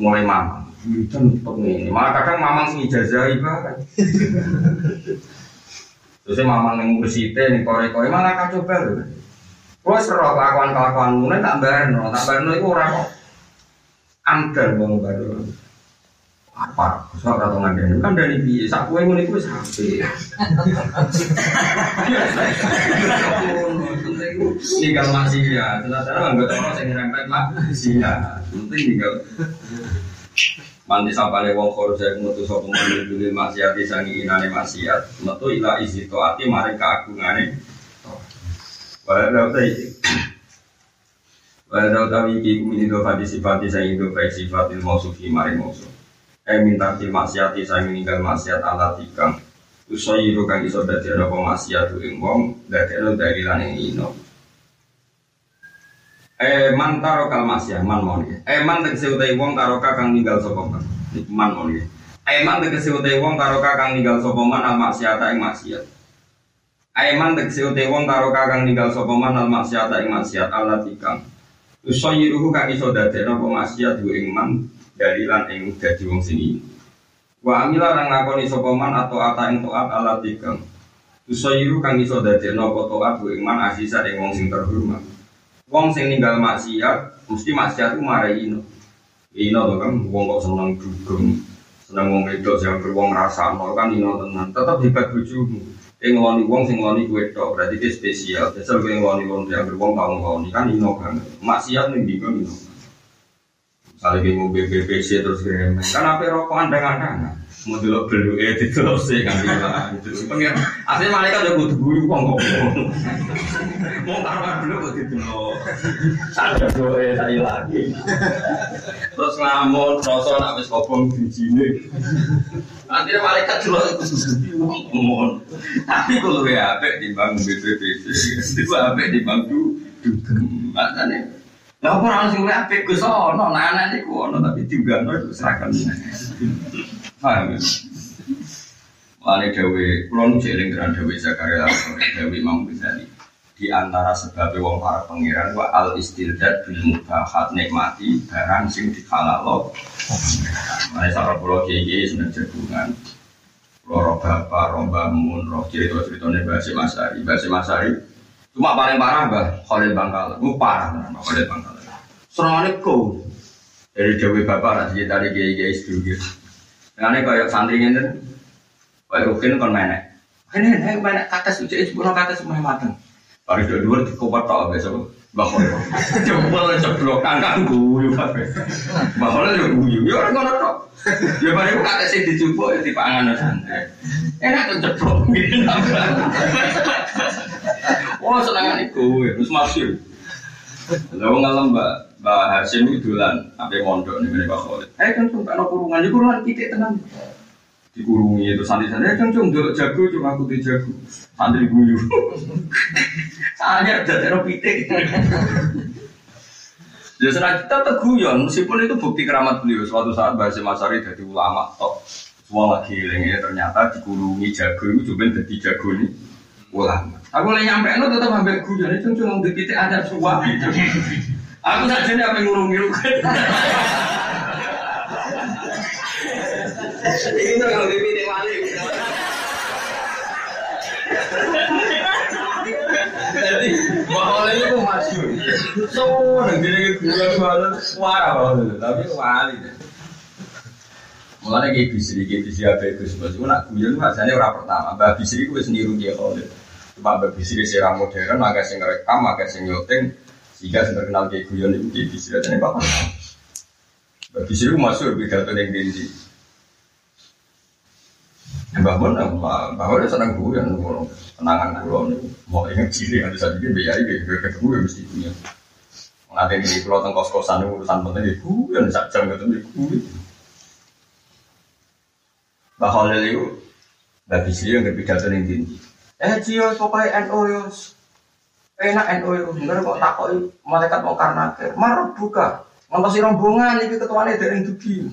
Mulai mamang. Wiridan ini. Malah kadang mamang sing ijazahi bahkan. Terus mamang yang mursite, nih kore-kore malah kacau baru. Gue seru kelakuan kelakuan mulai tak barno, tak barno itu orang kok amdan mau baru. Apa? Soal kata ngaden kan dari bi, sak kue ngono iku sapi. Tinggal masih ya, ternyata nggak tahu orang yang rempet lah, ya. Penting tinggal. Manti sapane wong khorja metu sapa meneh dulu maksiat sangi inane maksiat, metu ila isi taati mari keagungane Walau tawi iki kumini do fati sifati saya itu baik sifatil mausufi mari mausuf. Eh minta til maksiati saya meninggal maksiat ala tikang. Usayiru kang iso dadi ana maksiat ing wong dadi ana dalilan ing ino. Eh man karo kal maksiat man mon. Eh man tegese utai wong karo kang ninggal sapa man. Man mon. Eh man utai wong karo kang ninggal sapa man al maksiat ing maksiat. Aiman tegese utai wong karo kakang ninggal sapa man al maksiat ing maksiat ala tikang. Usayiruhu kang iso dadekno apa maksiat ing man dalilan ing dadi wong sini. Wa amila orang ngakoni sapa man atau ata ing taat ala tikang. Usayiru kang iso dadekno apa taat ing man asisa ing wong sing terhormat. Wong sing ninggal maksiat mesti maksiat ku marai ino. Ino to kan wong kok seneng dugem, seneng wong wedok sing wong ngrasakno kan ino tenan. Tetep hebat bojomu. Yang ngeloni wong sing ngeloni kue tok berarti dia spesial. Jajal kue ngeloni wong yang beruang tau ngeloni kan ino banget. Maksiat nih bingung ino. Misalnya kayak mobil BBC terus kan apa rokokan dengan anak mau dulu belu eh di terus sih kan pengen asli malaikat udah butuh guru kok ngomong mau karena dulu kok di dulu ada doa saya lagi terus ngamun rasa nak wis kobong di sini nanti malaikat itu ngomong tapi kalau ya apa timbang BPPC itu apa timbang du dugem makanya lah orang sing apik Gus ono, anak niku ono tapi diunggahno itu seragam. Paham ya? Mulane dawe kula nu jeling tenan dawe Zakaria dawe Imam Ghazali. Di antara sebab wong para pangeran wa al istildad bil mubahat nikmati barang sing dihalalo. Mulane sareng kula kiai seneng jagungan. Roh bapak, roh bangun, roh cerita-ceritane Mbah Masari. Mbah Masari Cuma paling parah bah Khalil Bangkalan, itu parah nah, Khalil Bangkalan. Serangannya kau dari Dewi Bapak kita dari Kiai Kiai sedulur. Dengan kayak santri ini, kayak Rukin kon menek. Ini ini menek kata suci itu bukan kata semua mateng. Baru dua dua di kupat tak besok. Bahwa coba ceblok kangkang guyu kafe. Bahwa lu guyu, ya orang ngono tok. Ya baru kata sih dicoba ya di pangan santai. Enak tuh ceblok gitu. Oh senangan itu, terus masuk. Lalu ngalam mbak mbak Hasim itu dolan, apa mondok nih Pak Khalid. Eh kan tuh kalau kurungan, itu kurungan titik tenang. Dikurungi itu santri-santri, eh cung cung jago, cuma aku tuh jago. Santri guyu. Soalnya udah terus pitik. Ya senang kita teguyon, meskipun itu bukti keramat beliau. Suatu saat Bahasa Masari jadi ulama tok. Semua lagi lengi ternyata dikurungi jago itu cuma jadi jago nih ulama. Aku lagi nyampe no tetap ambil guyon itu cuma di titik ada suap gitu. Aku saja nih apa ngurungi lu Ini tuh kalau di titik wali. Jadi bahwa itu masuk. So nanti lagi guyon guyon suara tapi wali. Mulanya kayak bisri, kayak bisri apa itu sebetulnya nak guyon rasanya orang pertama. Mbak bisri gue sendiri dia kalau Cuma Mbak bisri serang modern, maka sing rekam, maka sing nyuting, sehingga yang terkenal kayak guyon itu kayak bisri aja nih bapak. Bisri gue masuk pidato yang tinggi. Mbak Bon, Mbak Bon senang guyon, kenangan guyon, mau ingat ciri ada satu dia biaya, biaya ketemu ya mesti punya. Nanti ini kalau tengkos kosan urusan penting, guyon sak jam ketemu guyon. Bahwa itu Mbak Bisri yang berpidato yang tinggi. Eh Cio, pokoknya NO yo. Enak yo. Enggak kok takoi malaikat mau karena ke. Marah buka. Ngontosi rombongan ini ketuanya dari dugi.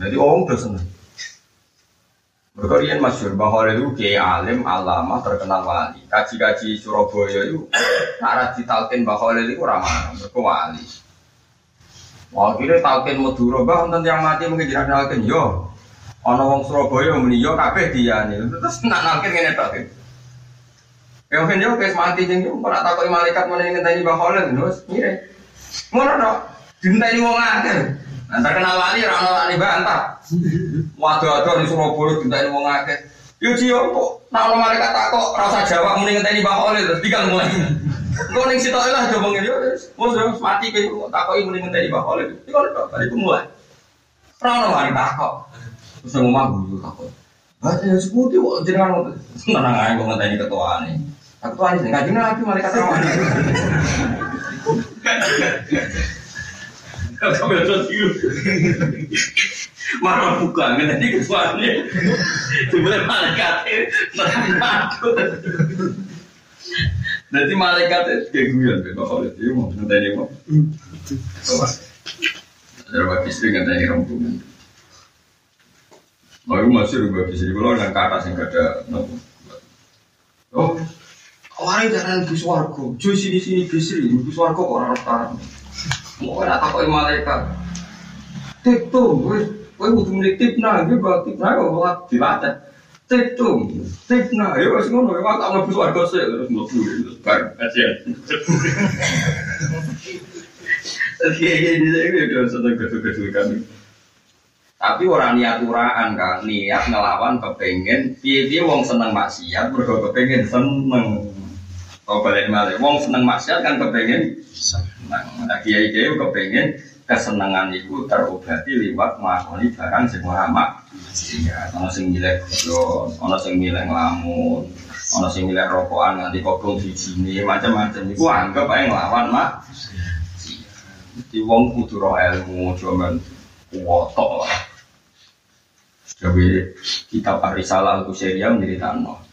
Jadi orang udah seneng. Berkorian masyur bahwa itu kiai alim, alama, terkenal wali. Kaji-kaji Surabaya itu arah ditalkin bahwa itu ramah, mereka wali. Wah kira talkin Madura, bah tentang yang mati mungkin tidak talkin yo. Ono wong Surabaya muni yo kabeh diane. Terus nak nalkin ngene tok. Ya kan yo wis mati jeng yo ora takoki malaikat meneh ngenteni Mbah Khalil terus ngire. Ngono tok. Dinteni wong akeh. Nah terkenal wali ora ono wali bantah. Waduh-waduh di Surabaya dinteni wong akeh. Yo ciyo kok nak ono malaikat takok rasa jawab muni ngenteni Khalil terus digal mulai. Kau ning sitok lah coba ngene yo wis mati ke takoki muni ngenteni Khalil. Iku tok balik mulai. Ora ono wali takok. Terus ngomong guru takut. Baca yang seputih kok jenengan tenang aja kok ngenteni ketua nih. Ketua nih nggak lagi malaikat rawan. Kamu terus itu. Marah buka, nanti kesuaannya. Sebenarnya malaikat itu Nanti malaikat itu kayak kalau itu mau nanti mau. Ada bagi istri nggak tanya rombongan. Mau masih bagi istri kalau yang kata sih ada. Oh, orang jalan bus wargo, cuy sini sini bisri, bus wargo orang orang. Mau nak takoi malaikat. Tip tuh, gue gue butuh milik tip nah, gue bawa tip nah, gue bawa dilatih. Tip tuh, tip nah, ya masih ngono, ya tak mau bus wargo sih, terus mau tuh, terus bar, kasihan. Kayak gini saya udah seneng gedung-gedung kami. Tapi orang niat uraan kan, niat ngelawan kepengen, piye-piye wong seneng maksiat, mergo kepengen seneng. Kau balik malah, wong seneng maksiat kan kepengen seneng. Nah, kiai kiai kepengen kesenangan itu terobati lewat mengakoni barang sing ora mak. Iya, ono sing milih godhong, ono sing milih ngelamun, ono sing milih rokokan nganti kodong di sini, macam-macam. Iku anggap aja ngelawan mak. Di wong kudu roh ilmu, cuman wotok lah. Jadi kitab Arisalah Al-Qusairiyah menceritakan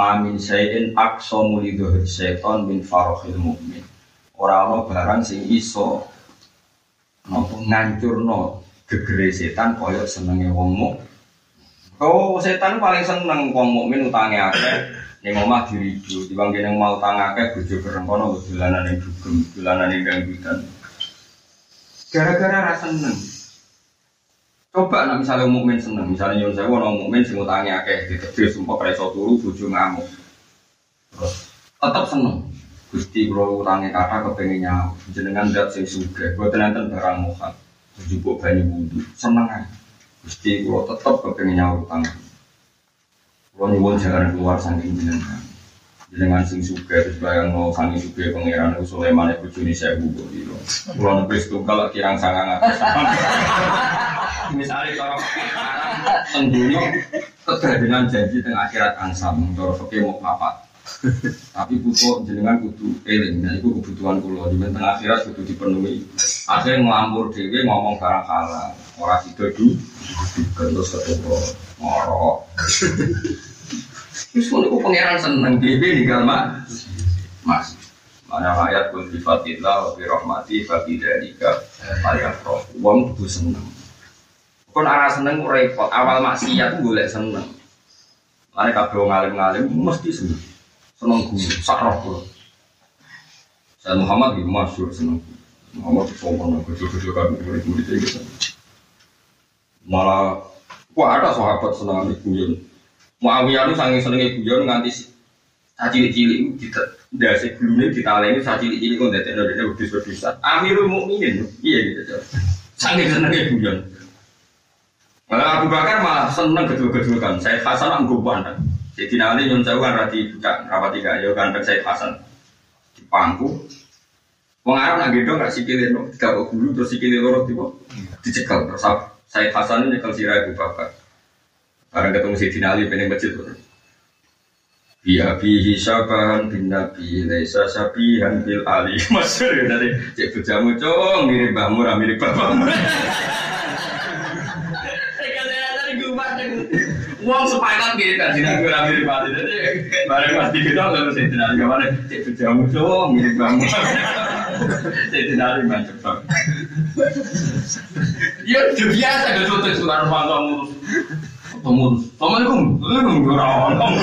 Mamin sayin aksomu liduhir seton bin farohil mu'min. Orang-orang barang sing iso Nopo ngancurno gegere setan koyok senenge wong mu Oh setan paling seneng wong mukmin utange akeh. Ning omah diridu timbang kene mau utang akeh bojo kerengkono dolanan ning dugem dolanan ning ganggutan Gara-gara rasa seneng Coba nak misalnya mukmin seneng, misalnya nyuwun saya orang mukmin sing utangnya akeh ditebus sumpah preso turu bojo ngamuk. Tetap seneng. Gusti kula utangnya kata kepengen nyawa, jenengan dat sing sugih, boten enten barang mohon. Jupuk banyu wudu, seneng ae. Gusti kula tetep kepengen nyawa utang. Kula nyuwun jangan keluar saking jenengan. Jenengan sing sugih terus bayang mau sangi sugih pangeran Sulaiman iku bojone 1000 kok piro. Kula nebis tunggal kirang sangang atus. Misalnya kalau tentunya kegaduhan janji tengah akhirat ansam kalau fakir mau papat tapi butuh jenengan kudu eling nah itu kebutuhan kulo di tengah akhirat kudu dipenuhi. Akhirnya ngelambur dewi ngomong barang kalah orang itu du terus ketemu ngorok terus kalau pangeran seneng dewi nih galma mas mana ayat pun sifatillah wa rahmati fa bi dzalika falyafrah wong kudu seneng Kon arah seneng repot. Awal maksiat golek seneng. Lane kabeh wong alim-alim mesti seneng. Seneng guru, sak roh kula. Saya Muhammad iki masyhur seneng. Muhammad sombong gede-gede kan murid-murid iki. Malah wah ada sahabat seneng guyon. Muawiyah itu sange senenge guyon nganti cilik-cilik kita ndase glune ditaleni cilik-cilik kok ndadekno dene wedhus-wedhusan. Amirul Mukminin. Iya gitu. Sange senenge guyon. Malah Abu Bakar malah seneng gedul-gedulkan. Saya Hasan anggo banget. Jadi nanti nyun saya kan rati budak rapat tiga ya kan saya Hasan di pangku. Wong Arab nak gedong gak sikile no, tidak kok gulu terus sikile loro tiba dicekal terus saya Hasan ini nyekel sirah Abu Bakar. Barang ketemu si Ali pengen masjid tuh. Biya bihi syabahan bin nabi laisa sabihan bil ali Masyur ya dari cek bujamu cong mirip mbahmu mirip bapakmu Uang sepakat gitu kan, jadi gue ramai di pati. Jadi bareng pasti kita nggak bisa dinari ke mana. Cek jamu cowok mirip kamu. Cek dinari macam apa? Ya udah biasa gak tutup suara rumah kamu. Pemurus. Assalamualaikum. Waalaikumsalam. Orang.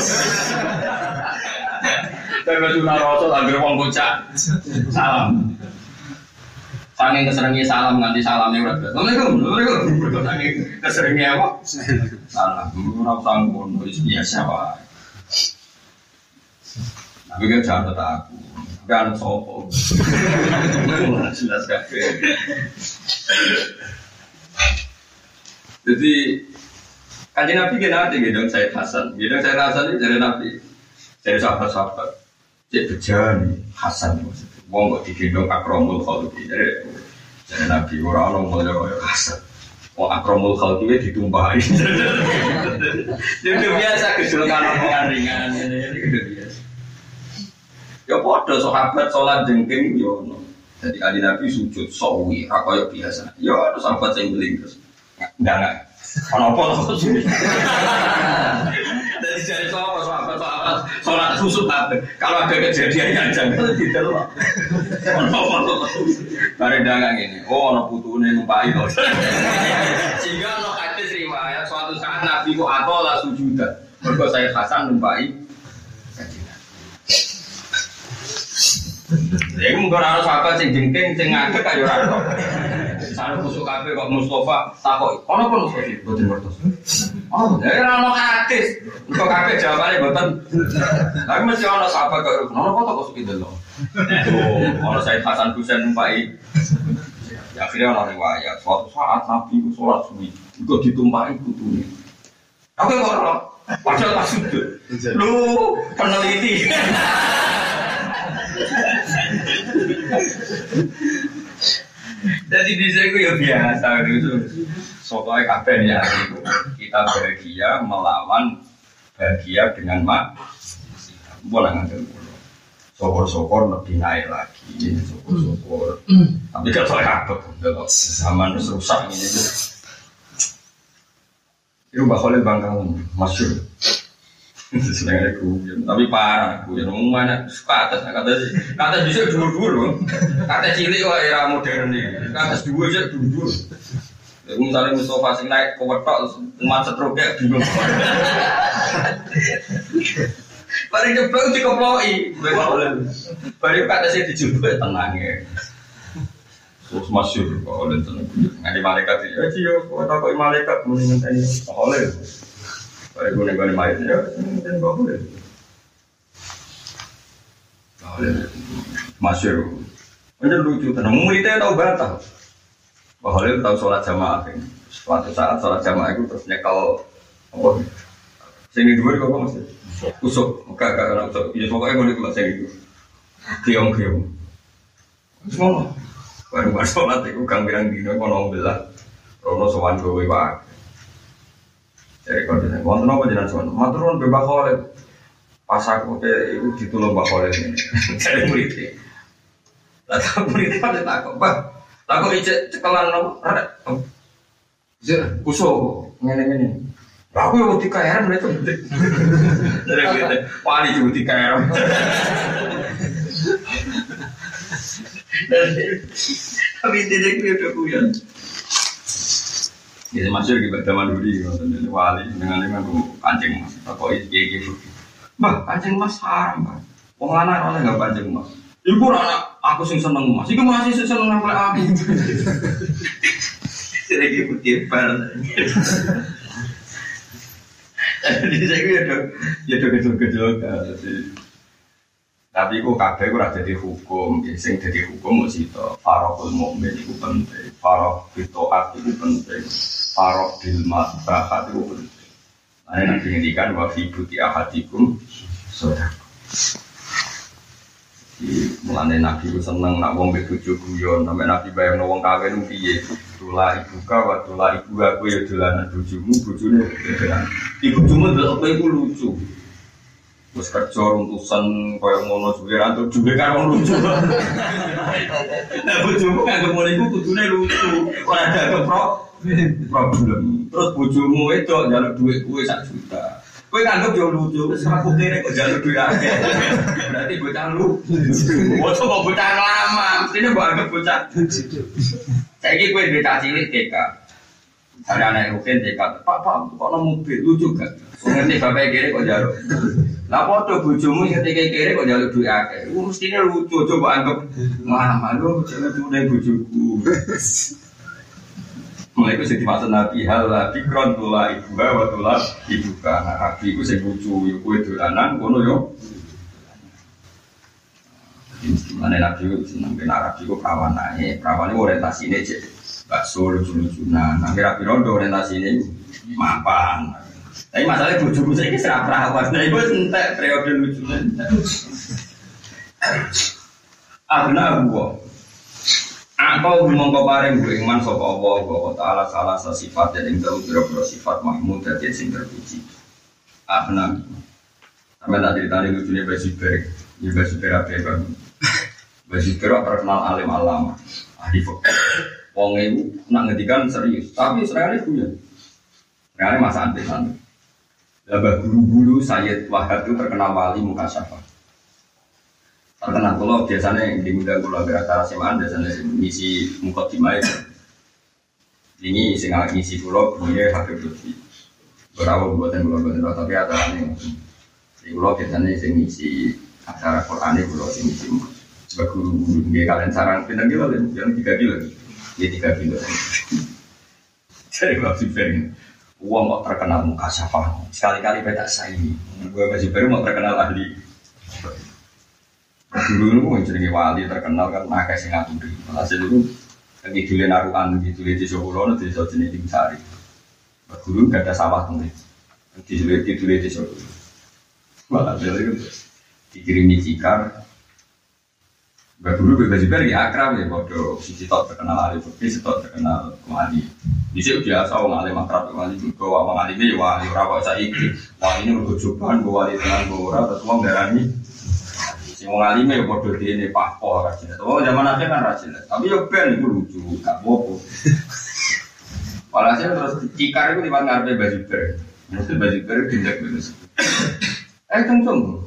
Tapi sudah rasul agar uang bocah. Salam. Saking keseringnya salam nganti salamnya udah Assalamualaikum, Assalamualaikum. Saking keseringnya apa? Salam. Orang sanggup, biasa pak. Tapi kan jangan kata aku. Kan sopo. Jelas kafe. Jadi Kanji Nabi kena ada gedong Said Hasan. Gedong Said Hasan itu dari Nabi. Dari sahabat-sahabat. Cek bejani Hasan maksudnya. Wong kok digendong akromul khalqi. Jadi dari Nabi orang orang mulai kaya kasar. Wong akromul khalqi ditumpahi. Jadi biasa kesulkan omongan ringan itu biasa. Ya podo sahabat sholat jengking yo Jadi kali Nabi sujud sawi, rakoyo biasa. Ya ada sahabat yang beli terus. Enggak enggak. Kenapa lah Jadi jadi sahabat sahabat sahabat sholat khusus apa? Kalau ada kejadian yang jangan tidak loh. Kenapa Bareng dagang ini. Oh, ono putune numpai loh. Sehingga ono hadis riwayat suatu saat Nabi ku atola sujudan. Mergo saya Hasan numpai Ya iku mungkin ana sahabat sing jengking sing ngadeg kaya ora ono. Kusuk kabeh kok Mustafa takok. Ono apa Mustafa boten ngertos. Oh, ya ora ono hadis. Kok kabeh jawabane boten. Lah mesti ono sahabat kok ono kok kok suki delok. Oh, ono Said Hasan Husain numpai. Ya akhirnya ono riwayat suatu saat Nabi ku sholat suwi. Iku ditumpahi putune. Aku kok ora Padahal pas sujud. Lu peneliti. Jadi di sini ya biasa itu. Soalnya kabeh ya kita bahagia melawan bahagia dengan mak. Boleh ngambil Sokor-sokor lebih naik lagi, sokor-sokor. Tapi kalau saya apa? Kalau zaman rusak ini itu. Itu bakal bangkang masyur. Seneng aku, tapi parah ya ngomong mana? Suka atas kata sih kata bisa dulu dulu kata cilik kok era modern nih kata dua aja dulu dulu misalnya Mustafa sing naik ke wetok umat setruknya bingung. Paling jeblok dikeploi, baru kata saya dijebak tenang ya. Terus masyur kok oleh tenang, nggak malaikat ya, cio, kok tak kok malaikat mendingan tadi, oleh. Kayak gue nih main ya, dan gak boleh. Masyur. Ini lucu, tenang muridnya tahu batal. Bahwa tahu sholat jamaah. Suatu saat sholat jamaah itu terus nyekel? Sini dua kok masih kusuk, enggak enggak enggak usuk. Ya pokoknya gue. Kiong kiong. Ngomong, baru baru sholat itu kang. Rono gue. Jadi kalau dia ngomong apa jenengan sowan, matur nuwun bebas Khalid. Pas aku ke itu ditulung Mbak Khalid. Jadi murid. Lah tak murid pada takut, Pak. Takut ijek cekelan no, ada. Kuso, ngene-ngene. Aku yang uti KRM itu Dari gitu, wali juga uti KRM. Tapi tidak gue udah kuyon. Ini masuk di zaman dulu di wali dengan dengan kancing mas. Kok ini gitu. Mbak, kancing mas haram, mbak. Wong lanang oleh nggak kancing mas. Ibu anak aku sing seneng mas. Iku masih sing seneng nempel aku. Jadi putih bar. Jadi saya kira ya ya kecil-kecil tapi kok kabeh ora dadi hukum, sing dadi hukum mesti to farokul mukmin iku penting, farok fitoat iku penting, farok bil matrahat iku penting. Ane nanti ngendikan wa fi buti ahadikum sedekah. Di mulane nabi ku seneng nak wong bojo guyon, sampe nabi bayang wong kawin piye. Tula ibu ka wa tula ibu aku ya dolanan bojomu, bojone Ibu cuma delok kowe iku lucu. Terus kerja runtusan kaya ngono suwe rantu juga kan wong lucu. Nah bojomu nganggep ngono iku kudune lucu. Ora ada pro problem. Terus bojomu itu njaluk duit kuwe sak juta. Kowe nganggep yo lucu, wis ora kene kok njaluk duit akeh. Berarti bocah lu. Bocah kok bocah lama, mestine mbok anggap bocah. Saiki kowe duit cilik TK. Ada anak Rukin TK, Pak Pak, kok no mobil lucu gak? Ngerti bapak kiri kok jaluk. Lah foto bojomu ketika kiri kok jaluk duit akeh. Iku mestine lucu coba anggap mah lu lucu nih bojoku. Mulai itu jadi maksud Nabi hal bikron tula ibu wa tula ibu kana Nabi itu sing lucu yo kowe dolanan ngono yo. Mana Nabi itu seneng ben Arab itu perawan ae, perawan itu orientasinya cek bakso lucu-lucunan. Nah, kira rondo orientasinya mapan. Tapi masalahnya bujuku saya ini serap perawan. Nah, itu entek periode lucunya. Abna gua. Apa mongko paring gue iman sapa Allah wa taala salah sifat yang dalam biro sifat mahmud dan sing terpuji. Abna. Sampai tak ceritanya lucunya basi berek, ya basi berek apa Basibir terkenal alim alama, ahli fakir. Wong itu nak ngedikan serius, tapi sering kali punya. Seringkali masa antik Labah guru-guru Sayyid Wahab itu terkenal wali muka syafa. Terkenal kalau biasanya yang diundang kalau berakar semaan biasanya ngisi muka dimai. Ini sing ngisi pulau punya Habib Lutfi. Berapa buatan pulau buatan tapi ada ini. Di pulau biasanya sing ngisi acara Quran ini pulau sing ngisi sebagai guru-guru kalian sarang pindah kilo yang tiga kilo dia tiga kilo jadi masih ini uang kok terkenal muka syafa sekali-kali beda saya gue masih baru mau terkenal ahli. Dulu itu yang jadi wali terkenal kan naga sing ngaturi hasil itu yang ngidulin naruhan ngidulin di Solo di Solo jenis tim sari. Guru gak ada sawah tuh ngidulin ngidulin di Solo malah jadi dikirimi cikar Mbak Guru bebas juga ya akrab ya bodoh. Sisi tok terkenal ahli fikih, si tok terkenal wali. Di sini biasa orang alim akrab wali juga, orang alim ya wali kok saiki. Wali ini berjuban, gue wali dengan gue ora, terus uang darani. Si wong alim ya bodoh dia ini papo rajin. Oh zaman akhir kan rajin. Tapi ya ben itu lucu, gak bobo. Walhasil terus cikar itu di mana ngarepe. Mesti baju ber tindak bener. Eh tunggu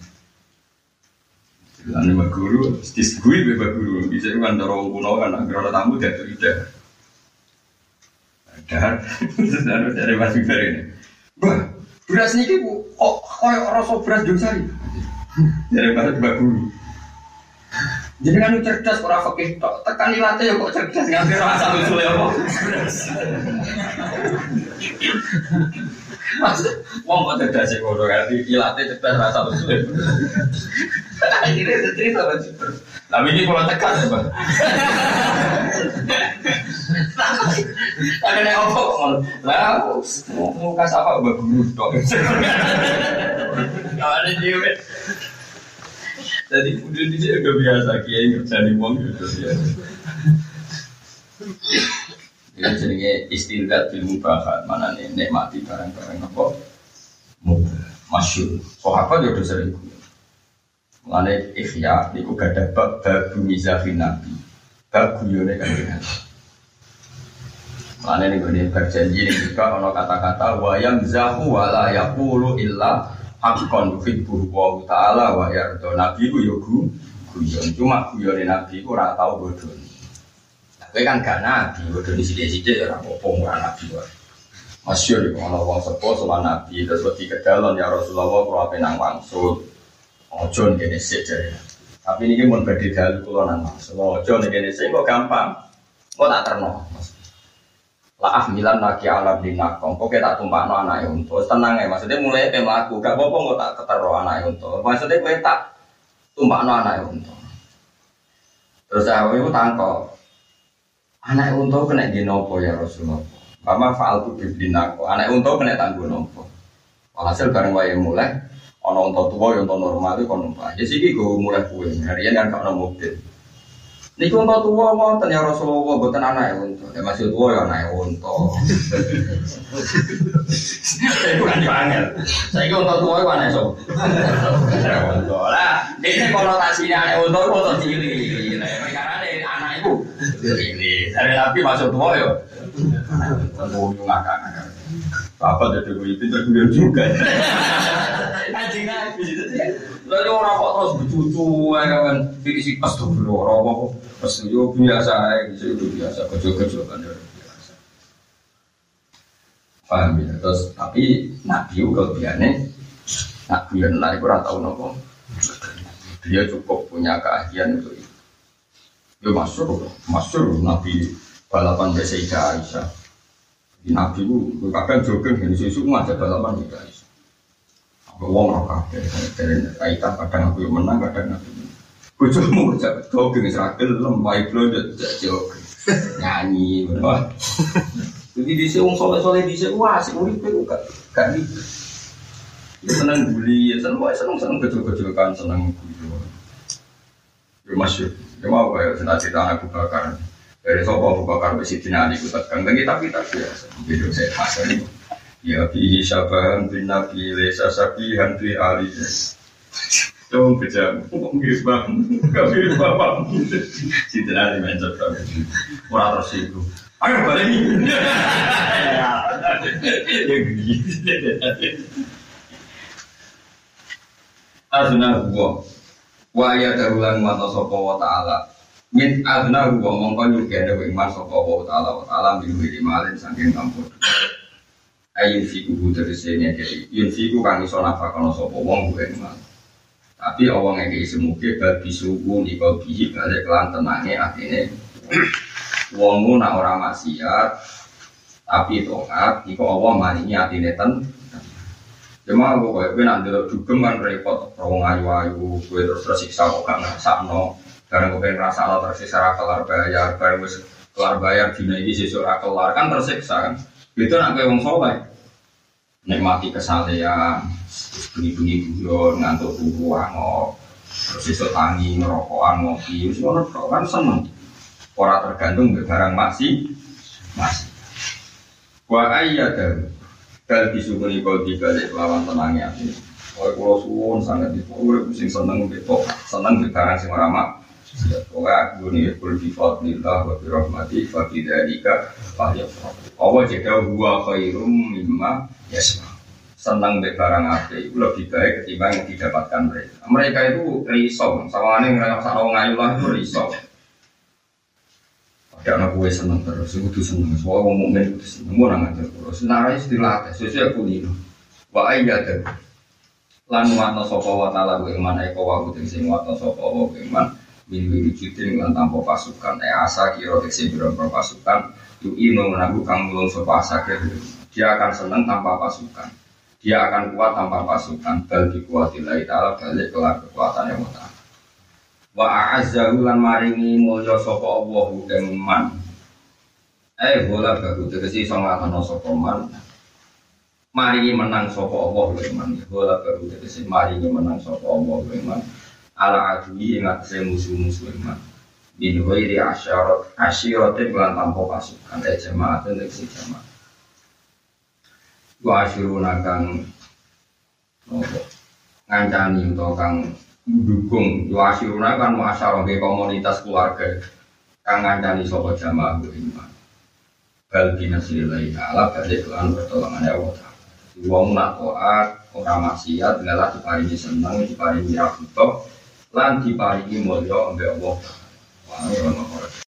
disegui mbak guru. Bisa kan dorong kuno kan, agar tamu dia tuh ide. Dan terus lalu dari mas Ibar ini, wah beras ini bu, kok kau rasa beras jauh sari. Dari guru. Jadi kan cerdas ora fakih tok. Tekan ilate ya kok cerdas nganti rasa lucu ya kok. Wong kok cerdas sih ngono kan ilate cerdas rasa lucu. Akhirnya cerita Mas. Tapi ini kalau tekan ya, Bang. Ada yang kok Lah, mau kasih apa mbak guru tok. Kalau ada dia jadi udah di sini udah biasa kiai ngerjain uang udah biasa. Ini jenenge istilah ilmu bakat mana nih nikmati barang-barang apa? Mudah masyur. Sahabat ya udah sering. Mengenai ikhya, itu gak ada bab babu mizafin nabi, bab guyone kan dengan. Mana nih gue berjanji ini juga ono kata-kata wayang zahu wala yakulu illa hakon yuhibbu wa ta'ala wa yardo nabi ku yo guyon. Cuma guyone nabi ku ora tau bodoh tapi kan gak nabi bodoh di ya ora apa ora nabi wae Masyur itu kalau wong sepo sama nabi terus wedi kedalon ya Rasulullah kalau apa nang wangsul ojo nih gini sih jadi tapi ini mau badhe dalu kula nang wangsul ojo nih gini sih kok gampang? Kok tak terno lah milan lagi alam di nakong. Kok kita tumpah no anak untuk tenang ya maksudnya mulai pe melaku gak apa nggak tak ketero anak untuk maksudnya kue tak tumpah no anak untuk terus aku itu tangkok anak untuk kena di nopo ya Rasulullah Mama faal tu nako anak untuk kena tanggung nopo hasil bareng wae mulai ono untuk tua untuk normal itu kono pak jadi sih gue mulai kue harian kan kau mobil Niku untuk tua wonten ya Rasulullah buatan anak ya untuk. Ya masih tua ya anak ya untuk. Saya bukan angel. Saya itu untuk tua itu anak so. Untuk lah. Ini konotasinya anak untuk untuk cili. Nah, karena anak itu ini. Dari nabi masuk tua ya. Tunggu ngakak ngakak. Apa jadi gue gue juga. Anjing nabi itu Lalu orang kok terus bercucu ya kan, fisik pas tuh orang apa pas yo biasa ya, itu biasa kecil-kecil kan biasa. Paham ya? Terus tapi nabi juga biasanya nabi yang lain kurang tahu nopo. Dia cukup punya keahlian untuk Yo masuk, masuk nabi balapan Sayyidah Aisyah. Nabi itu kadang jogging ini susu ngajak balapan Sayyidah Aisyah. Wong ora kabeh dari kaitan kadang aku yang menang kadang aku Bojomu jak jogging ra gelem wae blonjot jak jogging. Nyanyi bener. Jadi di sini soleh-soleh di sini wah sih urip itu gak gak gitu. Ya seneng bully, ya seneng wae seneng seneng kecil-kecilkan seneng gitu. Ya masyur, ya mau kayak cita-cita aku bakar. Dari sopo Abu Bakar besi dinani ku tegang tapi tapi tapi ya gitu saya pasal ini. Ya bi syabahan bin nabi lesa sabihan bi ali. Dong kejam, kok mirip bang, gak mirip bapak. Si dinani mencet banget. Murah terus itu. Ayo balik ini. Ya gitu. Azna gua wa ya darulan mata sapa wa taala. Min azna gua mongko nyugene wa iman sapa wa taala wa taala min wili malin saking kampur ayun fiku dari sini jadi yun fiku kang iso nafakono sapa wong gue iman. Tapi awang ngeke semuge bal bisuku niko bihi balik kelan tenange atine. Wong nak ora maksiat tapi toat iku Allah maringi atine ten Cuma aku kayak gue nanti dugem kan repot, rawong ayu-ayu, gue terus tersiksa kok gak ngerasa no. Karena gue pengen rasa lo tersiksa kelar bayar, karena gue kelar bayar dina ini sesuatu kelar kan tersiksa kan. Itu nak gue wong soleh, nikmati kesalehan, bunyi-bunyi buron, ngantuk tubuh angok, terus iso tangi, ngerokokan, ngopi, semua kan seneng. Orang tergantung ke barang masih, masih. Wa ayyadahu Kal disukuni kau dibalik lawan tenangnya hati. Oleh pulau suwon sangat itu, pusing seneng gitu, seneng di barang sing ramak. Pokoknya aku nih kul bifat nillah wa birahmati fa bidzalika falyafrah. Allah jeda huwa khairum mimma yasma. Senang di barang api itu lebih baik ketimbang yang didapatkan mereka. Mereka itu risau, ini ngerasa orang ngayu lah itu risau. Ada anak gue seneng terus, itu tuh seneng. Soalnya mau mukmin itu seneng, mau nang aja terus. Senarai istilah tes, sesuai aku nih. Wa ayya ada. Lan wano sopo wa ta'ala gue iman eko wa kuting sing wano sopo wa gue iman. Min wujudin lan tanpa pasukan. Eh asa kiro teksi bilang pasukan. Tu ino menabu kang mulung sopo asa Dia akan seneng tanpa pasukan. Dia akan kuat tanpa pasukan. Bal dikuatillahi ta'ala balik kelar kekuatannya wa ta'ala. Wa a'azzahu lan maringi mulya sapa Allah ing man. Eh bola bagus tegese iso nglakono sapa man. Maringi menang sapa Allah ing man. Bola bagus tegese maringi menang sapa Allah ing man. Ala adwi ing atase musuh-musuh ing man. Bin ghairi asyarat asyiratin lan tanpa pasukan. Eh jamaah dan si jamaah wa asyiruna kang ngancani utawa kang mendukung yuasiruna kan muasyarah ke komunitas keluarga. Kang ngancani sapa jamaah iman bal binasrillahi ta'ala balik lan pertolongan Allah. Ta'ala wong nak taat ora maksiat ngalah diparingi seneng diparingi rabuto lan diparingi mulya ambek Allah. Wah,